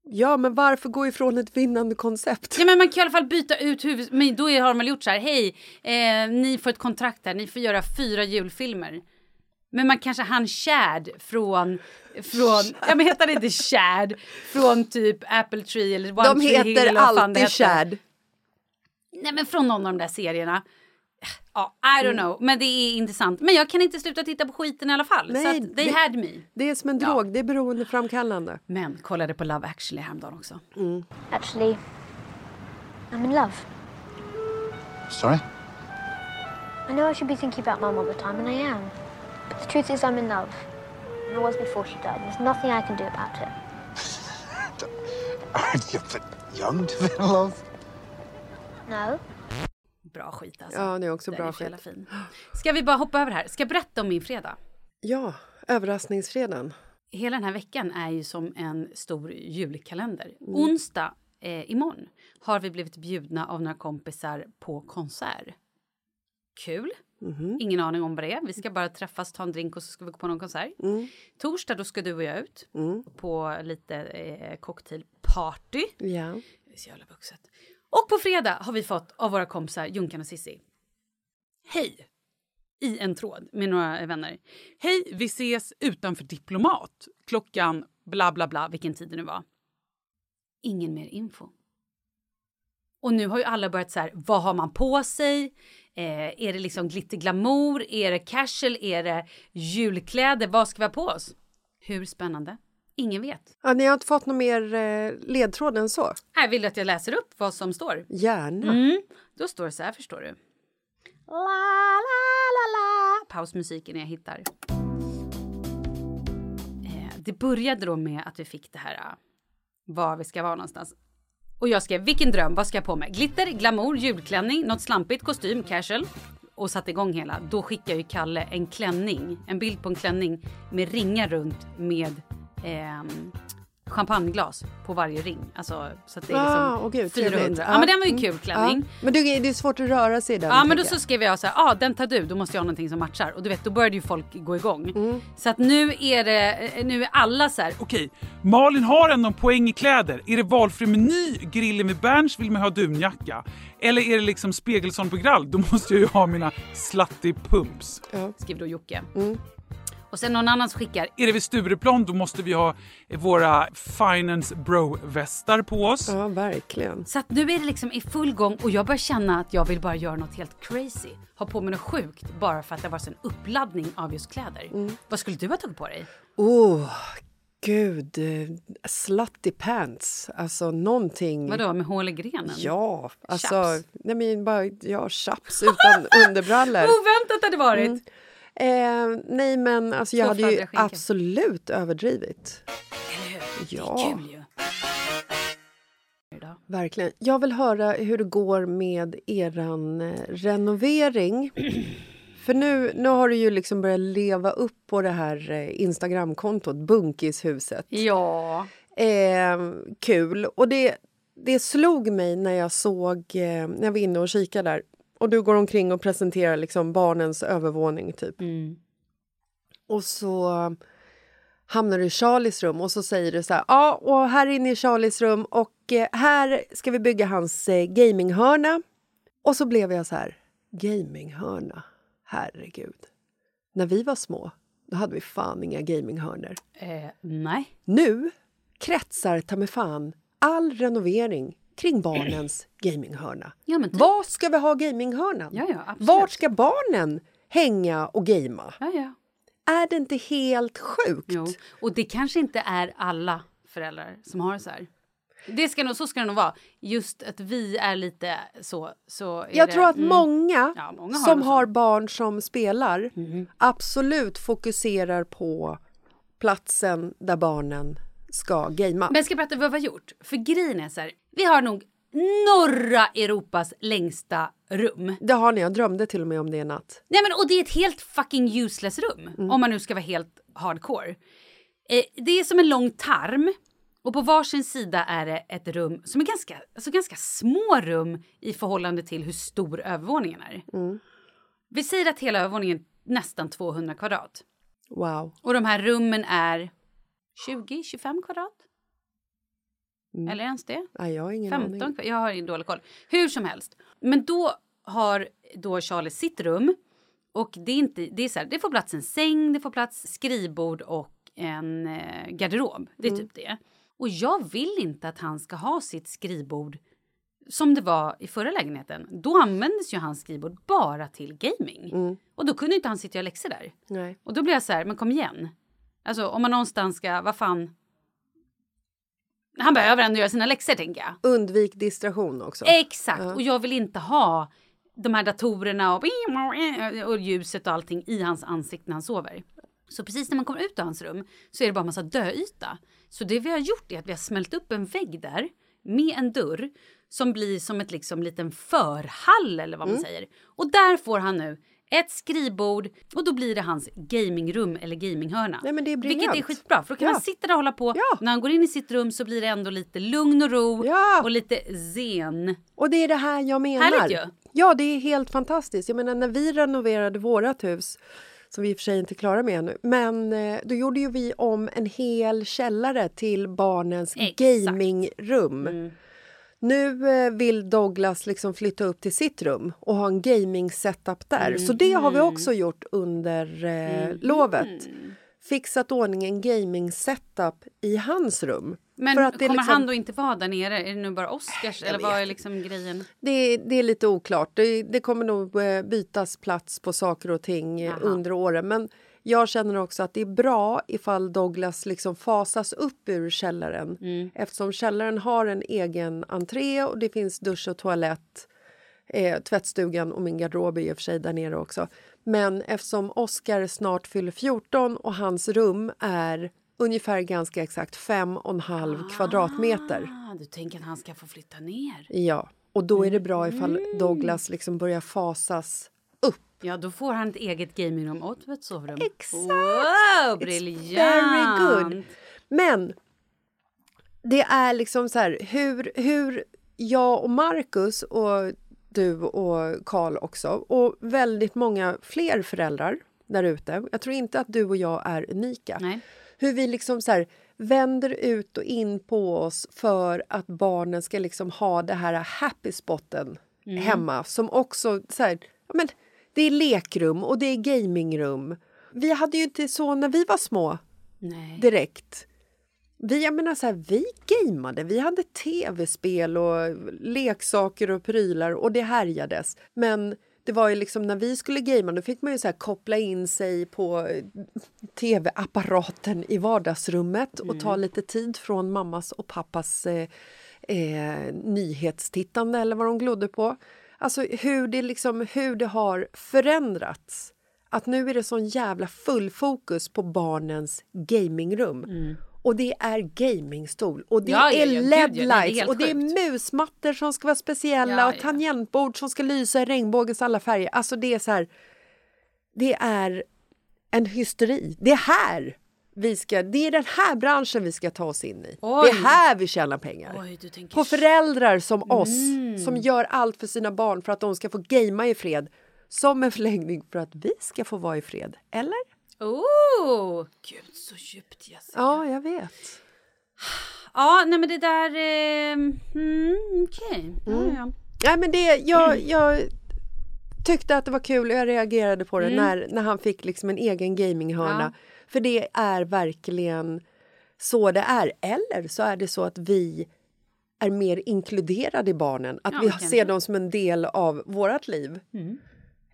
Ja, men varför gå ifrån ett vinnande koncept? Ja, men man kan i alla fall byta ut huvud... Men då har de väl gjort så här, hej, eh, ni får ett kontrakt här, ni får göra fyra julfilmer. Men man kanske han Chad från, från ja men heter det inte Chad? Från typ Apple Tree eller One De Tree Hill heter alltid. Chad. Nej men från någon av de där serierna. Ja, I don't Mm. know. Men det är intressant. Men jag kan inte sluta titta på skiten i alla fall. Nej, så att they det- had me. Det är som en drog, det är beroendeframkallande. Men kollade på Love actually häromdagen också. Actually, I'm in love. Sorry? I know I should be thinking about mum all the time, and I am. But the truth is, I'm in love. And I was before she died. There's nothing I can do about it. Aren't you a bit young to be in love? No. Bra skit alltså. Ja, det är också Den bra är skit. fin. Ska vi bara hoppa över här? Ska jag berätta om min fredag? Ja, överraskningsfredagen. Hela den här veckan är ju som en stor julkalender. Mm. Onsdag eh, imorgon har vi blivit bjudna av några kompisar på konsert. Kul. Mhm. Ingen aning om vad det är. Vi ska bara träffas, ta en drink och så ska vi gå på någon konsert. Mm. Torsdag då ska du och jag ut Mm. på lite eh, cocktailparty. Ja. Det är så jävla vuxet. Och på fredag har vi fått av våra kompisar Junkan och Sissi. Hej! I en tråd med några vänner. Hej, vi ses utanför Diplomat. Klockan bla bla bla. Vilken tid det nu var. Ingen mer info. Och nu har ju alla börjat så här, vad har man på sig? Eh, är det liksom glitterglamour? Är det casual? Är det julkläder? Vad ska vi ha på oss? Hur spännande? Ingen vet. Ja, ni har inte fått någon mer eh, ledtråd än så? Här vill att jag läser upp vad som står? Gärna. Mm. Då står det så här, förstår du. La, la, la, la. Pausmusiken jag hittar. Eh, det började då med att vi fick det här eh, var vi ska vara någonstans. Och jag skrev vilken dröm, vad ska jag på mig? Glitter, glamour, julklänning, något slampigt, kostym, casual. Och satte igång hela. Då skickade ju Kalle en klänning, en bild på en klänning med ringar runt med ehm, champagneglas på varje ring. Alltså så att det är liksom Ah, gud, 400. trevligt. Ja, men den var ju Mm. kul klänning. Ja. Men det, det är svårt att röra sig i den. Ja men då tänker så jag. skrev jag så här, ja ah, den tar du, då måste jag ha någonting som matchar. Och du vet, då började ju folk gå igång. Mm. Så att nu är det, eh, nu är alla så här, Okej, Malin har ändå en poäng i kläder. Är det valfri meny, grillen med Berns vill man ha dunjacka. Eller är det liksom Spegelsson på grall, då måste jag ju ha mina slutty pumps. skriver då Jocke. Mm. Och sen någon annan skickar, Är det vid Stureplan, då måste vi ha våra finance bro-västar på oss. Ja, verkligen. så att nu är det liksom i full gång och jag börjar känna att jag vill bara göra något helt crazy. Ha på mig något sjukt bara för att det var så en uppladdning av just kläder. Mm. Vad skulle du ha tagit på dig? Oh, gud. eh, Slutty pants. Alltså någonting. Vadå, med hål i grenen? Ja, alltså... Chaps. Nej, men bara, ja, chaps utan underbrallor. Oväntat hade det varit. Mm. Eh, nej, men alltså, jag hade ju absolut överdrivit. Eller hur? Ja. Det är kul ju. Verkligen. Jag vill höra hur det går med eran eh, renovering. För nu, nu har du ju liksom börjat leva upp på det här eh, Instagramkontot, Bunkishuset. Ja. Eh, kul. Och det, det slog mig när jag såg, eh, när jag var inne och kikade där. Och du går omkring och presenterar liksom barnens övervåning typ. Mm. Och så hamnar du i Charlies rum och så säger du så här, ja och här inne i Charlies rum och eh, här ska vi bygga hans eh, gaminghörna. Och så blev jag så här, gaminghörna, herregud. När vi var små, då hade vi fan inga gaminghörnor. Eh, nej. Nu kretsar ta mig fan all renovering kring barnens gaminghörna. Ja, typ. Var ska vi ha gaminghörnan? Ja, ja. Vart ska barnen hänga och gamea? Ja, ja. Är det inte helt sjukt? Jo. Och det kanske inte är alla föräldrar som har det så här. Det ska nog, så ska det nog vara. Just att vi är lite så. så Jag det, tror att mm. många, Ja, många har som har barn som spelar Mhm. absolut fokuserar på platsen där barnen ska gamea. Men jag ska berätta vad vi har gjort. För grejen är så här, vi har nog norra Europas längsta rum. Det har ni, jag drömde till och med om det i natt. Nej men och det är ett helt fucking useless rum. Om man nu ska vara helt hardcore. Eh, det är som en lång tarm. Och på varsin sida är det ett rum som är ganska, alltså ganska små rum i förhållande till hur stor övervåningen är. Vi säger att hela övervåningen är nästan 200 kvadrat. Wow. Och de här rummen är 20-25 kvadrat? Eller ens det? Nej, jag har ingen 15 aning. Jag har ingen dålig koll. Hur som helst. Men då har då Charlie sitt rum. Och det är inte, det är så här, det får plats en säng, det får plats skrivbord och en eh, garderob. Det är Mm. typ det. Och jag vill inte att han ska ha sitt skrivbord som det var i förra lägenheten. Då användes ju hans skrivbord bara till gaming. Mm. Och då kunde inte han sitta och göra läxor där. Nej. Och då blir jag så här, men kom igen. Alltså om man någonstans ska, vad fan. Han behöver ändå göra sina läxor tänker jag. Undvik distraktion också. Exakt, Ja. och jag vill inte ha de här datorerna och, och ljuset och allting i hans ansikte när han sover. Så precis när man kommer ut ur hans rum så är det bara en massa döyta. Så det vi har gjort är att vi har smält upp en vägg där med en dörr som blir som ett liksom liten förhall eller vad man Mm. säger. Och där får han nu ett skrivbord och då blir det hans gamingrum eller gaminghörna. Nej, men det är Vilket är skitbra för då kan Ja. man sitta där och hålla på. När han går in i sitt rum så blir det ändå lite lugn och ro och lite zen. Och det är det här jag menar. Härligt ju. Ja, det är helt fantastiskt. Jag menar när vi renoverade vårt hus som vi i och för sig inte är klara med ännu. Men eh, då gjorde ju vi om en hel källare till barnens gamingrum. Mm. Nu eh, vill Douglas liksom flytta upp till sitt rum och ha en gaming-setup där. Så det har vi Mm. också gjort under eh, lovet. Fixat ordning en gaming-setup i hans rum. Men kommer liksom- han då inte vara där nere? Är det nu bara Oscars eller vad är liksom grejen? Det, det är lite oklart. Det, det kommer nog eh, bytas plats på saker och ting eh, under åren. Men jag känner också att det är bra ifall Douglas liksom fasas upp ur källaren eftersom källaren har en egen entré och det finns dusch och toalett. Eh, tvättstugan och min garderob är i och för sig där nere också. Men eftersom Oscar snart fyller 14 och hans rum är ungefär ganska exakt fem och en halv kvadratmeter. Ah, du tänker att han ska få flytta ner? Ja, och då är det bra ifall Mm. Douglas liksom börjar fasas upp. Ja, då får han ett eget gamingrum och ett sovrum. Exakt! Wow, briljant! very good. Men det är liksom så här hur, hur jag och Marcus och du och Karl också och väldigt många fler föräldrar där ute. Jag tror inte att du och jag är unika. Nej. Hur vi liksom så här vänder ut och in på oss för att barnen ska liksom ha det här happy spoten Mm. hemma som också så här, men det är lekrum och det är gamingrum. Vi hade ju inte så när vi var små Nej. direkt. Vi, jag menar så här, vi gameade, vi hade tv-spel och leksaker och prylar och det härjades. Men det var ju liksom när vi skulle gamea då fick man ju så koppla in sig på eh, tv-apparaten i vardagsrummet och ta lite tid från mammas och pappas eh, eh, nyhetstittande eller vad de glodde på. Alltså hur det, liksom, hur det har förändrats. Att nu är det sån jävla full fokus på barnens gamingrum. Och det är gamingstol och det Ja, är ja, gud, ja, LED det är lights helt och det är musmattor som ska vara speciella och tangentbord som ska lysa i regnbågens alla färger. Alltså det är så här. Det är en hysteri. Det är här vi ska, det är den här branschen vi ska ta oss in i. Oj. Det är här vi tjänar pengar. Oj, tänker... På föräldrar som oss Mm. som gör allt för sina barn för att de ska få gamea i fred. Som en förlängning för att vi ska få vara i fred. Eller? Oh! Gud, så djupt Jessica. Ja, jag vet. Ja, nej men det där... Eh, mm, Okej. Ja, Mm. ja. Nej, men det, jag, jag tyckte att det var kul och jag reagerade på det Mm. när, när han fick liksom en egen gaminghörna. Ja. För det är verkligen så det är. Eller så är det så att vi är mer inkluderade i barnen. Att Ja, vi kanske. ser dem som en del av vårt liv. Mm.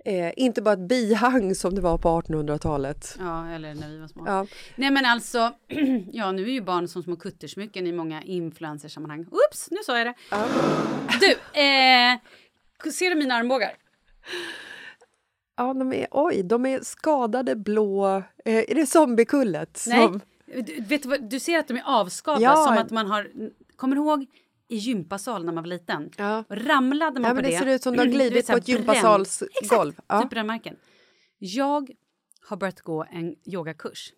Eh, inte bara ett bihang som det var på 1800-talet. Ja, eller när vi var små. Ja. Nej men alltså, ja nu är ju barn som små kuttersmycken i många influencersammanhang. Oops, nu sa jag det. Du, eh, ser du mina armbågar? Ja, de är, oj, de är skadade blå. Eh, är det zombiekullet? Som, Nej, du, vet du, du ser att de är avskavda Ja. som att man har, kommer du ihåg i gympasal när man var liten? Ja. Ramlade man Ja, på men det det. ser ut som du har du glidit på ett gympasalsgolv. Ja. typ brännmärken. Jag har börjat gå en yogakurs.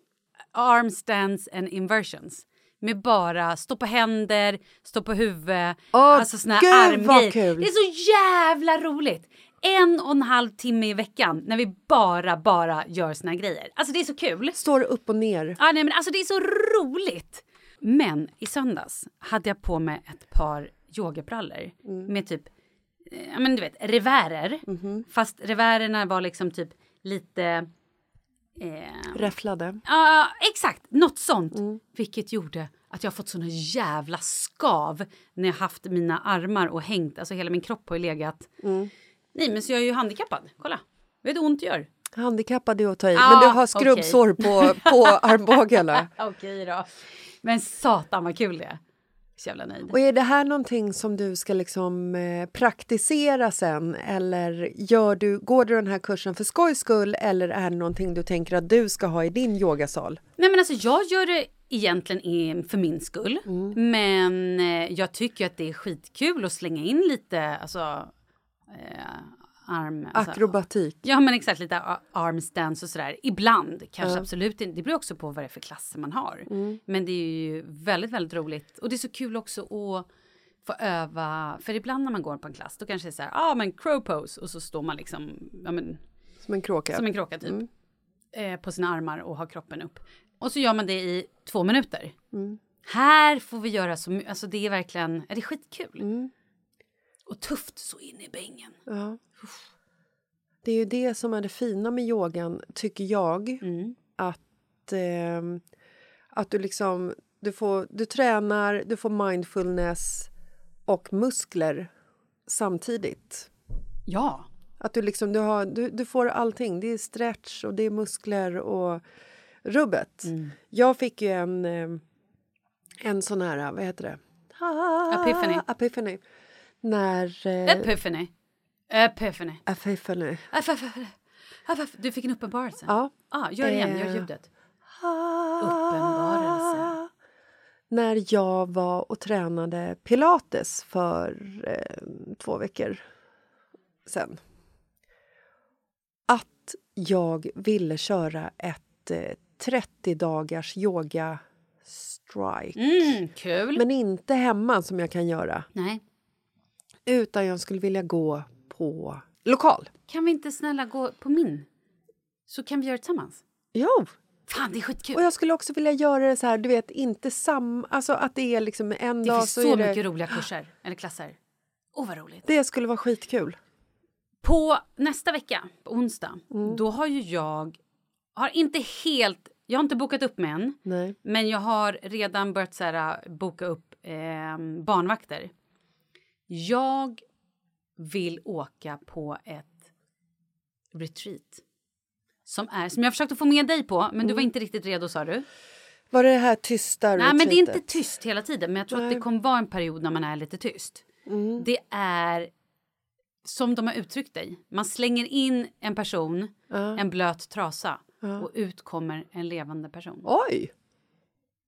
Arm stands and inversions. Med bara stå på händer, stå på huvud, Åh, alltså såna här armgrejer. Det är så jävla roligt! En och en halv timme i veckan när vi bara, bara gör såna här grejer. Alltså det är så kul. Står upp och ner. Ja, nej, men alltså det är så roligt! Men i söndags hade jag på mig ett par yogabrallor med typ, eh, ja men du vet, revärer. Fast revärerna var liksom typ lite... Eh, Räfflade. Ja, exakt. Något sånt. Vilket gjorde att jag har fått såna jävla skav när jag haft mina armar och hängt. Alltså hela min kropp har ju legat... Nej, men så jag är ju handikappad. Kolla. Vet du ont gör? Handikappad är att ta i. Ja, men du har skrubbsår på, på armbågarna. Okej då. Men satan vad kul det är. Så jävla nöjd. Och är det här någonting som du ska liksom eh, praktisera sen eller gör du, går du den här kursen för skojs skull eller är det någonting du tänker att du ska ha i din yogasal? Nej men alltså jag gör det egentligen för min skull. Mm. Men eh, jag tycker att det är skitkul att slänga in lite alltså, eh, arm... Alltså, Akrobatik. Ja men exakt, lite a- armstands och sådär. Ibland kanske Ja. absolut inte. Det beror också på vad det är för klasser man har. Mm. Men det är ju väldigt, väldigt roligt. Och det är så kul också att få öva. För ibland när man går på en klass då kanske det är så här, ja ah, men crow pose. Och så står man liksom, ja men Som en kråka. som en kråka typ. Mm. Eh, på sina armar och har kroppen upp. Och så gör man det i två minuter. Mm. Här får vi göra så mycket, alltså det är verkligen, ja, det är skitkul. Och tufft så in i bängen. Ja. Det är ju det som är det fina med yogan, tycker jag. Mm. Att, ehm, att du liksom... Du, får, du tränar, du får mindfulness och muskler samtidigt. Ja. Att du, liksom, du, har, du, du får allting. Det är stretch och det är muskler och rubbet. Mm. Jag fick ju en, eh, en sån här, vad heter det? Epiphany. Epiphany. När... eh, Epiphany. Epiphany. Epiphany. Epiphany. Du fick en uppenbarelse? Ja. Ah, gör det igen, gör Eh. ljudet. Uppenbarelse. När jag var och tränade pilates för eh, två veckor sen. Att jag ville köra ett eh, 30 dagars yoga strike. Mm, kul. Men inte hemma som jag kan göra. Nej. Utan jag skulle vilja gå på lokal. Kan vi inte snälla gå på min? Så kan vi göra det tillsammans. Jo! Fan, det är skitkul. Och jag skulle också vilja göra det så här, du vet, inte samma... Alltså att det är liksom en det dag finns så, så är det... mycket roliga kurser, eller klasser. Åh, vad roligt. Det skulle vara skitkul. På nästa vecka, på onsdag, Mm. då har ju jag... Har inte helt... Jag har inte bokat upp mig än. Nej. Men jag har redan börjat så här, boka upp eh, barnvakter. Jag vill åka på ett retreat. Som, är, som jag försökte få med dig på, men du var inte riktigt redo sa du. Var det det här tysta Nej, men det är inte retreatet? tyst hela tiden. Men jag tror att Nej. det kommer vara en period när man är lite tyst. Mm. Det är som de har uttryckt dig. Man slänger in en person, Ja. en blöt trasa Ja. och ut kommer en levande person. Oj!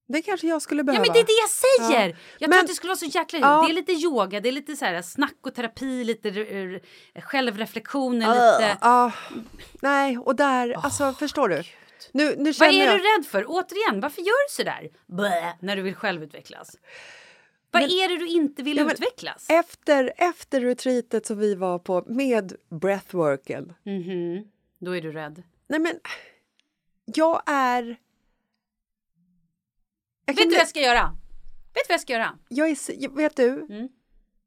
Det kanske jag skulle Ja behöva. men det är det jag säger! Ja. Jag Men- tror att det skulle vara så jäkla Ja. Det är lite yoga, det är lite så här snack och terapi, lite r- r- självreflektion, Ah, lite... ah. nej, och där... alltså, förstår du? Nu, nu Vad är jag... du rädd för? Återigen, varför gör du så där? När du vill självutvecklas. Vad Men- är det du inte vill Ja, utvecklas? Efter, efter retreatet som vi var på med breathworken. Mhm, Då är du rädd. Nej men, jag är... Jag Vet du vad jag ska göra? Vet du vad jag ska göra? Jag är, jag- vet du? Mm.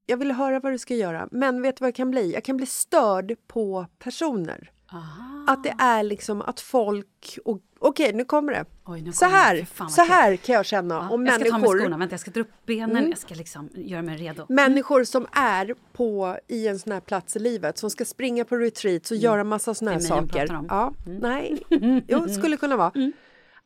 Jag vill höra vad du ska göra. Men vet du vad jag kan bli? Jag kan bli störd på personer. Att det är liksom att folk... och- Okej, nu kommer det. Oj, nu så kommer här, fan så här kan jag känna Ja, om jag ska ta med människor... Mm. skorna, vänta jag ska dra upp benen, jag ska liksom göra mig redo. Människor som är på, i en sån här plats i livet som ska springa på retreats och göra massa såna här Mm. Det är mig saker. pratar om. Mm. Ja, nej, jo, skulle kunna vara.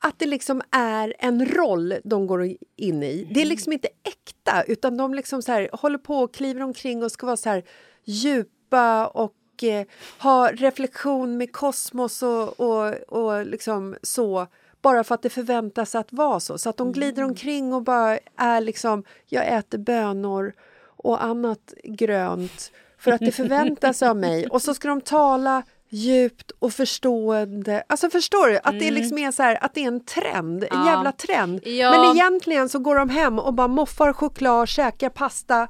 Att det liksom är en roll de går in i. Det är liksom inte äkta utan de liksom så här, håller på och kliver omkring och ska vara så här djupa och eh, ha reflektion med kosmos och, och, och liksom så bara för att det förväntas att vara så. Så att de glider omkring och bara är liksom, jag äter bönor och annat grönt för att det förväntas av mig. Och så ska de tala djupt och förstående. Alltså förstår du? Att det liksom är så här, att det är en trend, en Ja. jävla trend. Ja. Men egentligen så går de hem och bara moffar choklad, käkar pasta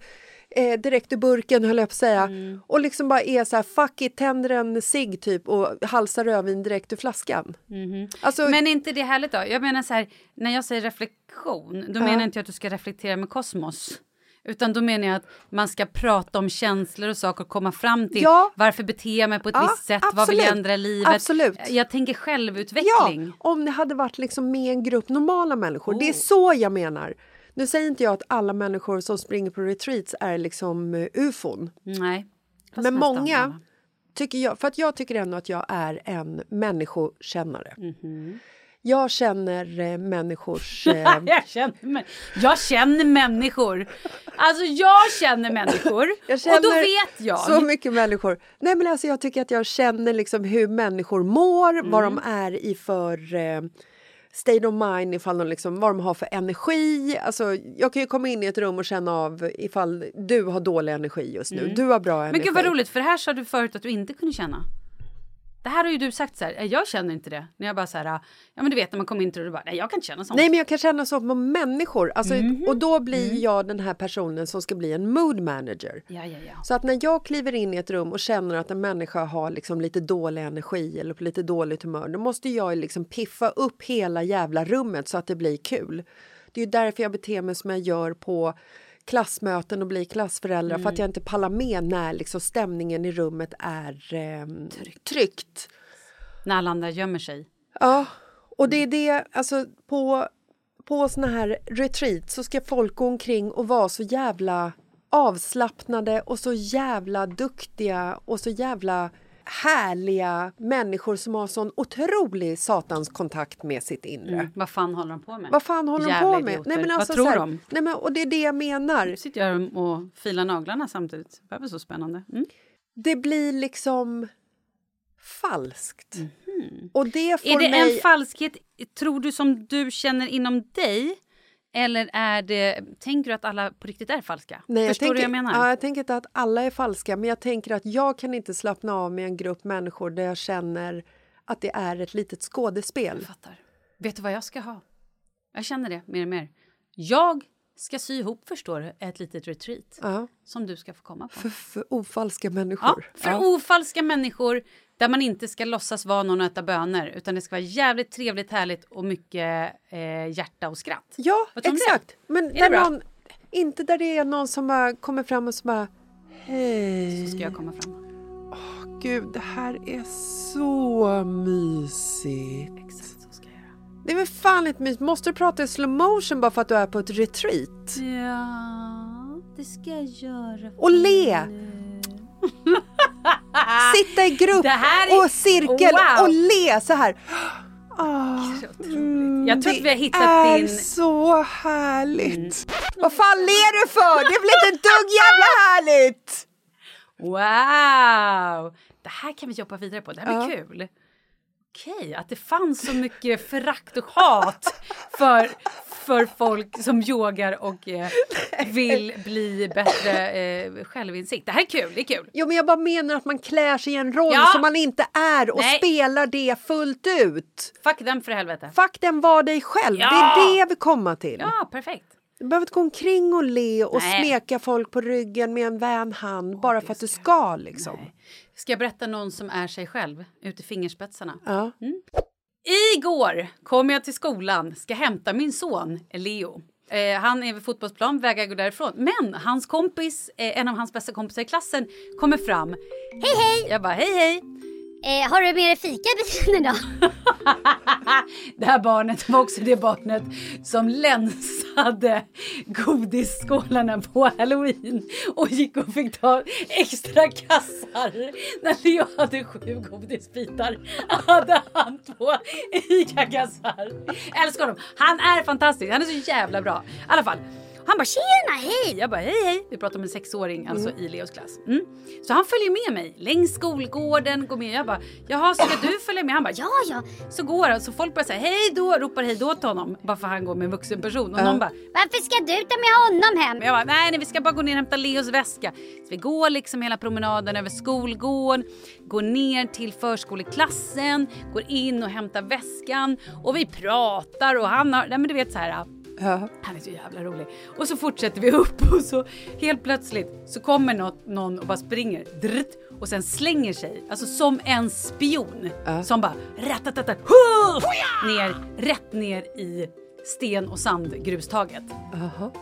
eh, direkt ur burken höll jag på att säga. Mm. Och liksom bara är så här, fuck it, tänder en cigg typ och halsar rödvin direkt ur flaskan. Alltså, Men är inte det härligt då? Jag menar så här, när jag säger reflektion, då menar inte jag att du ska reflektera med kosmos. Utan då menar jag att man ska prata om känslor och saker och komma fram till Ja. varför beter jag mig på ett Ja, visst sätt, vad vill jag absolut. ändra i livet? Absolut. Jag tänker Ja, självutveckling. om det hade varit liksom med en grupp normala människor. Det är Oh. så jag menar. Nu säger inte jag att alla människor som springer på retreats är liksom uh, ufon. Nej. Men många tycker jag, för att jag tycker ändå att jag är en människokännare. Mhm. Jag känner eh, människors... Eh, jag, känner, jag känner människor. Alltså jag känner människor. jag och då vet jag. så mycket människor. Nej men alltså jag tycker att jag känner liksom hur människor mår, vad Mm. de är i för eh, state of mind, ifall de liksom, vad de har för energi. Alltså, jag kan ju komma in i ett rum och känna av ifall du har dålig energi just nu. Du har bra energi. Mm. Men gud vad roligt, för här sa du förut att du inte kunde känna. Det här har ju du sagt så här, "Eh, jag känner inte det. När jag bara så här, ja men du vet när man kommer in till det, du bara, nej jag kan inte känna sånt. Nej men jag kan känna så på människor. Alltså, Mhm. Och då blir Mm. jag den här personen som ska bli en mood manager. Ja, ja, ja. Så att när jag kliver in i ett rum och känner att en människa har liksom lite dålig energi eller på lite dåligt humör, då måste jag liksom piffa upp hela jävla rummet så att det blir kul. Det är ju därför jag beter mig som jag gör på klassmöten och blir klassförälder för att jag inte pallar med när liksom stämningen i rummet är eh, tryckt. När alla andra gömmer sig. Ja, och det är det, alltså på, på såna här retreat så ska folk gå omkring och vara så jävla avslappnade och så jävla duktiga och så jävla härliga människor som har sån otrolig satans kontakt med sitt inre. Mm. Vad fan håller de på med? Vad fan håller Jävla de på med? idioter. alltså, Vad tror här- de? Nej, men, och det är det jag menar. Nu sitter jag och filar naglarna samtidigt. Det var så spännande. Mm. Det blir liksom falskt. Och det får. Är det mig... en falskhet, tror du, som du känner inom dig? Eller är det, tänker du att alla på riktigt är falska? Nej, Förstår jag du tänker, vad jag menar? Ja, jag tänker inte att alla är falska, men jag tänker att jag kan inte slappna av med en grupp människor där jag känner att det är ett litet skådespel. Jag fattar. Vet du vad jag ska ha? Jag känner det mer och mer. Jag ska sy ihop, förstår du, ett litet retreat Ja, som du ska få komma på. för, för ofalska Ja, människor. för Ja. ofalska människor där man inte ska låtsas vara någon och äta bönor utan det ska vara jävligt trevligt, härligt och mycket eh, hjärta och skratt. Ja, exakt. Men där någon, inte där det är någon som bara kommer fram och så bara Hej. Så ska jag komma fram. Gud, det här är så mysigt. Exakt så ska jag göra. Det är väl fan inte mysigt. Måste du prata i slow motion bara för att du är på ett retreat? Ja, det ska jag göra. Och le! Sitta i grupp är- och cirkel Wow. och le så här. Ah, otroligt. Jag tror att vi har hittat det är din- så härligt. Vad fan ler du för? Det väl inte ett dugg jävla härligt? Wow! Det här kan vi jobba vidare på. Det här blir Ja. kul. Okej, att det fanns så mycket förakt och hat för, för folk som yogar och eh, vill bli bättre eh, självinsikt. Det här är kul, det är kul. Jo, men jag bara menar att man klär sig i en roll Ja. som man inte är och Nej. spelar det fullt ut. Fuck den för helvete. Fuck den, var dig själv. Ja. Det är det vill komma till. Ja, perfekt. Du behöver inte gå omkring och le och Nej. smeka folk på ryggen med en vän hand bara för att du ska liksom. Ska jag berätta någon som är sig själv ut i fingerspetsarna? Ja. Igår kom jag till skolan, ska hämta min son Leo. Eh, han är vid fotbollsplan, vägrar gå därifrån. Men hans kompis, eh, en av hans bästa kompisar i klassen, kommer fram. Hej hej! Jag bara hej hej! Eh, har du med dig fika i bilen idag? Det här barnet var också det barnet som länsade godisskålarna på halloween och gick och fick ta extra kassar. När Leo hade sju godisbitar hade han två ICA-kassar. Älskar honom. Han är fantastisk. Han är så jävla bra. I alla fall. Han bara tjena hej! Jag bara hej hej. Vi pratar om en sexåring alltså i Leos klass. Mm. Så han följer med mig längs skolgården, går med. Jag bara jaha ska du följa med? Han bara ja ja. Så går han så folk bara säger hej då, ropar hej då till honom. Bara för han går med en vuxen person. Och någon bara Varför ska du ta med honom hem? jag bara, nej, nej, vi ska bara gå ner och hämta Leos väska. Så vi går liksom hela promenaden över skolgården, går ner till förskoleklassen, går in och hämtar väskan och vi pratar och han har, nej men du vet så här. Ja. Han är så jävla rolig. Och så fortsätter vi upp och så helt plötsligt så kommer något, någon och bara springer drrt, och sen slänger sig, alltså som en spion som bara ratatata, huh, ner, rätt ner i sten och sandgrustaget.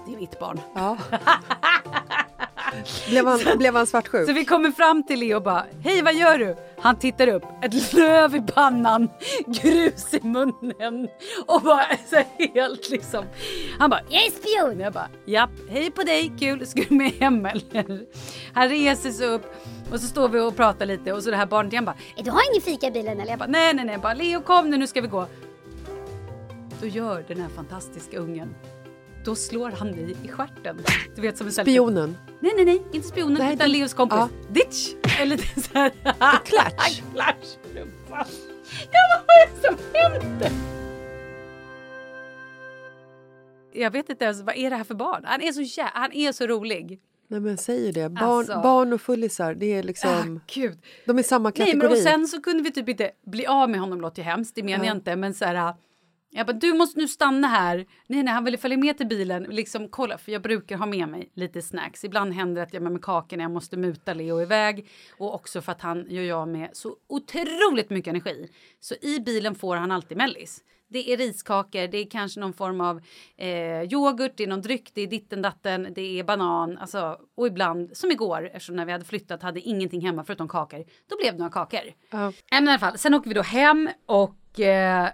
Det är mitt barn. Ja. blev, han, blev han svartsjuk? Så vi kommer fram till Leo och bara, hej vad gör du? Han tittar upp, ett löv i pannan, grus i munnen och bara så här helt liksom. Han bara, jag är spion. Jag bara, japp, hej på dig, kul, ska du med hem eller? Han reser sig upp och så står vi och pratar lite och så det här barnet igen bara, Du har ingen fika i bilen eller? jag bara, nej nej nej, bara Leo kom nu, nu ska vi gå. Då gör den här fantastiska ungen, då slår han mig i stjärten. Du vet som en Spionen? Nej, nej, nej, inte spionen Nej, utan det- Leos kompis. ja. Ditch! Eller så här. klatsch. klatsch. Ja, vad är det som händer? Jag vet inte ens, vad är det här för barn? Han är så, jä- han är så rolig. Nej men säger det. Barn, Alltså. barn och fullisar, det är liksom... Ah. De är samma Nej, kategori. men och sen så kunde vi typ inte bli av med honom, låter ju hemskt, det menar jag inte, men så här... Jag bara, du måste nu stanna här. Nej, nej, han ville följa med till bilen. Liksom, kolla, för jag brukar ha med mig lite snacks. Ibland händer det att jag med kakor när jag måste muta Leo iväg. Och också för att han gör jag med så otroligt mycket energi. Så i bilen får han alltid mellis. Det är riskakor, det är kanske någon form av eh, yoghurt, det är någon dryck, det är ditten datten, det är banan. Alltså, och ibland, som igår, eftersom när vi hade flyttat hade ingenting hemma förutom kakor. Då blev det några kakor. Nej, men i alla fall, sen åker vi då hem och eh,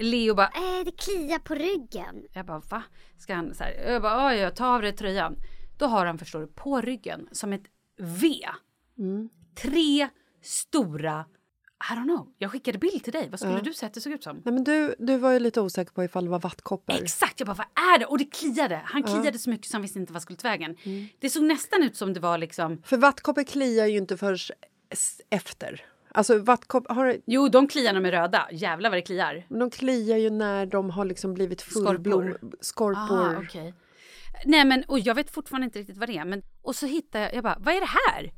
Leo bara Eh, det kliar på ryggen. jag bara, va? Ska han så här? Jag bara, "Ja, jag tar av dig tröjan. Då har han, förstår du, på ryggen som ett V. Tre stora, I don't know. Jag skickade bild till dig. Vad skulle du säga att det såg ut som? Nej, men du, du var ju lite osäker på ifall det var vattkoppor. Exakt, jag bara vad är det? Och det kliade. Han kliade så mycket så han visste inte vad skulle ta vägen. Det såg nästan ut som det var liksom, För vattkoppor kliar ju inte först s- efter. Alltså vattkoppor, har, jo de kliar när de är röda. Jävlar vad det kliar. men de kliar ju när de har liksom blivit fullblom... Skorpor. Ah, okej. Nej men och jag vet fortfarande inte riktigt vad det är. Men, och så hittar jag, jag bara, vad är det här?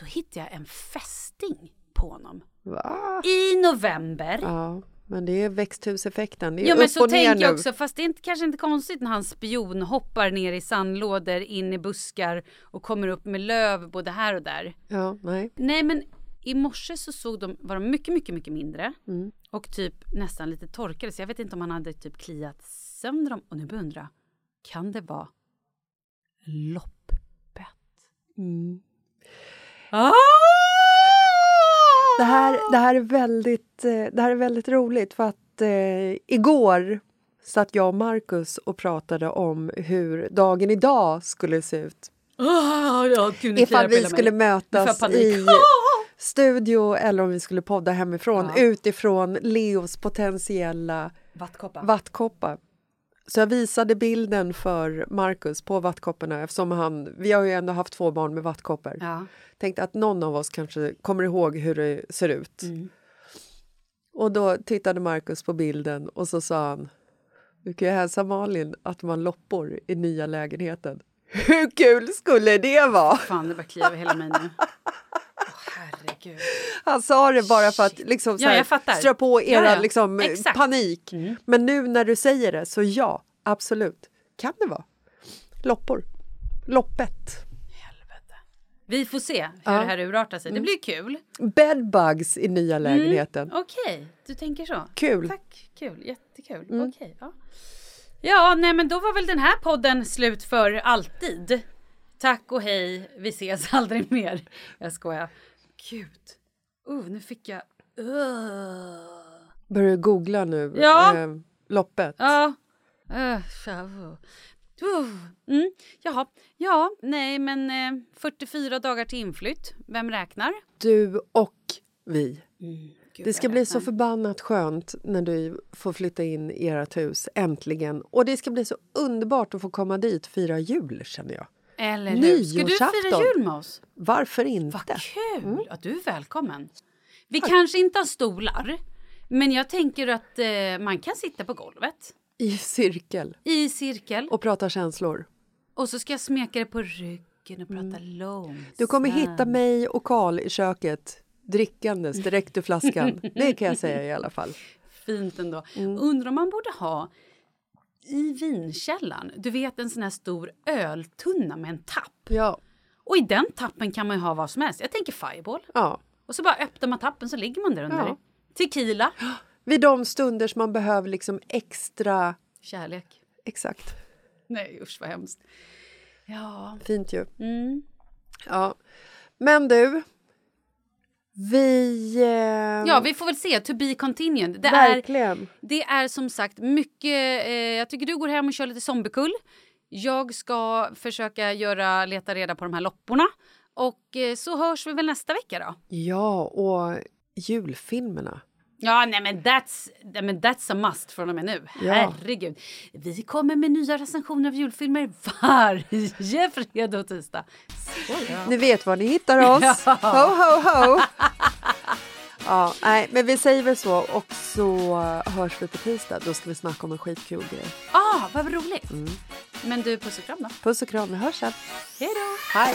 Då hittar jag en fästing på honom. Va? I november. Ja, men det är växthuseffekten. Det är Jo men upp så och ner tänker jag nu. också, fast det är inte, kanske inte konstigt när han spion hoppar ner i sandlådor, in i buskar och kommer upp med löv både här och där. Ja, nej. Nej men i morse så såg de, var de mycket, mycket, mycket mindre. Mm. Och typ nästan lite torkade. Så jag vet inte om han hade typ kliat sönder dem. Och nu börjar jag undra, kan det vara loppbett? Mm. Ah! Det här, det, här är väldigt, eh, det här är väldigt roligt för att eh, igår satt jag och Markus och pratade om hur dagen idag skulle se ut. Ah, ja, gud, nu kliar Ifall vi skulle mig. Jag mötas i studio eller om vi skulle podda hemifrån Ja. utifrån Leos potentiella Vattkoppa. vattkoppar. Så jag visade bilden för Markus på vattkopporna eftersom han, vi har ju ändå haft två barn med vattkoppor. Ja. Tänkte att någon av oss kanske kommer ihåg hur det ser ut. Mm. Och då tittade Markus på bilden och så sa han Du kan ju hälsa Malin att man loppor i nya lägenheten. Hur kul skulle det vara? Fan, det bara kliar över hela mig nu. Herregud. Han sa det bara för att liksom, så Ja, här, fattar. strö på era Ja, ja. Liksom, Exakt. panik. Mm. Men nu när du säger det, så ja, absolut. Kan det vara. Loppor. Loppet. Vi får se hur Ja. Mm. det här urartar sig. Det blir kul. Bedbugs i nya lägenheten. Okej, du tänker så. Kul. Tack, kul. Jättekul. Mm. Okej, ja. Ja, nej men då var väl den här podden slut för alltid. Tack och hej, vi ses aldrig mer. Jag skojar. Gud. Uh, nu fick jag... Uh. Börjar du googla nu? Ja. Eh, loppet? Ja. Uh, uh. Mm. Jaha. Ja, nej, men eh, 44 dagar till inflytt. Vem räknar? Du och vi. Gud, Det ska bli så förbannat skönt när du får flytta in i ert hus, äntligen. Och det ska bli så underbart att få komma dit och fira jul, känner jag. Eller hur? Ska du fira jul med oss? Varför inte? Vad kul! Ja, du är välkommen. Vi kanske inte har stolar, men jag tänker att eh, man kan sitta på golvet I cirkel. i cirkel Och prata känslor. och så ska jag smeka dig på ryggen och prata långsamt. Mm. Du kommer hitta mig och Karl i köket drickandes direkt ur flaskan. Det kan jag säga i alla fall. Fint ändå. Mm. Undrar om man borde ha i vinkällaren, du vet en sån här stor öltunna med en tapp. Ja. Och i den tappen kan man ju ha vad som helst. Jag tänker fireball. ja. Och så bara öppnar man tappen så ligger man där under. Ja. Tequila. Vid de stunder som man behöver liksom extra... Kärlek. Exakt. Nej usch vad hemskt. Ja. Fint ju. Mm. Ja. Men du. Vi... Eh, Ja, vi får väl se. To be continued. Det är, verkligen. det är som sagt mycket... Eh, jag tycker du går hem och kör lite zombiekull. Jag ska försöka göra, leta reda på de här lopporna. Och eh, så hörs vi väl nästa vecka då. Ja, och julfilmerna. Ja, nej men that's, nej, men that's a must från och med nu. Ja. Herregud. Vi kommer med nya recensioner av julfilmer varje fredag och tisdag. Så ja. Ni vet var ni hittar oss. Ja. Ho, ho, ho! Ja, nej, men vi säger väl så och så hörs vi på tisdag. Då ska vi snacka om en skitkul grej. Ah, vad roligt. Men du, puss och kram då. Puss och kram, vi hörs sen. Hej då. Hej!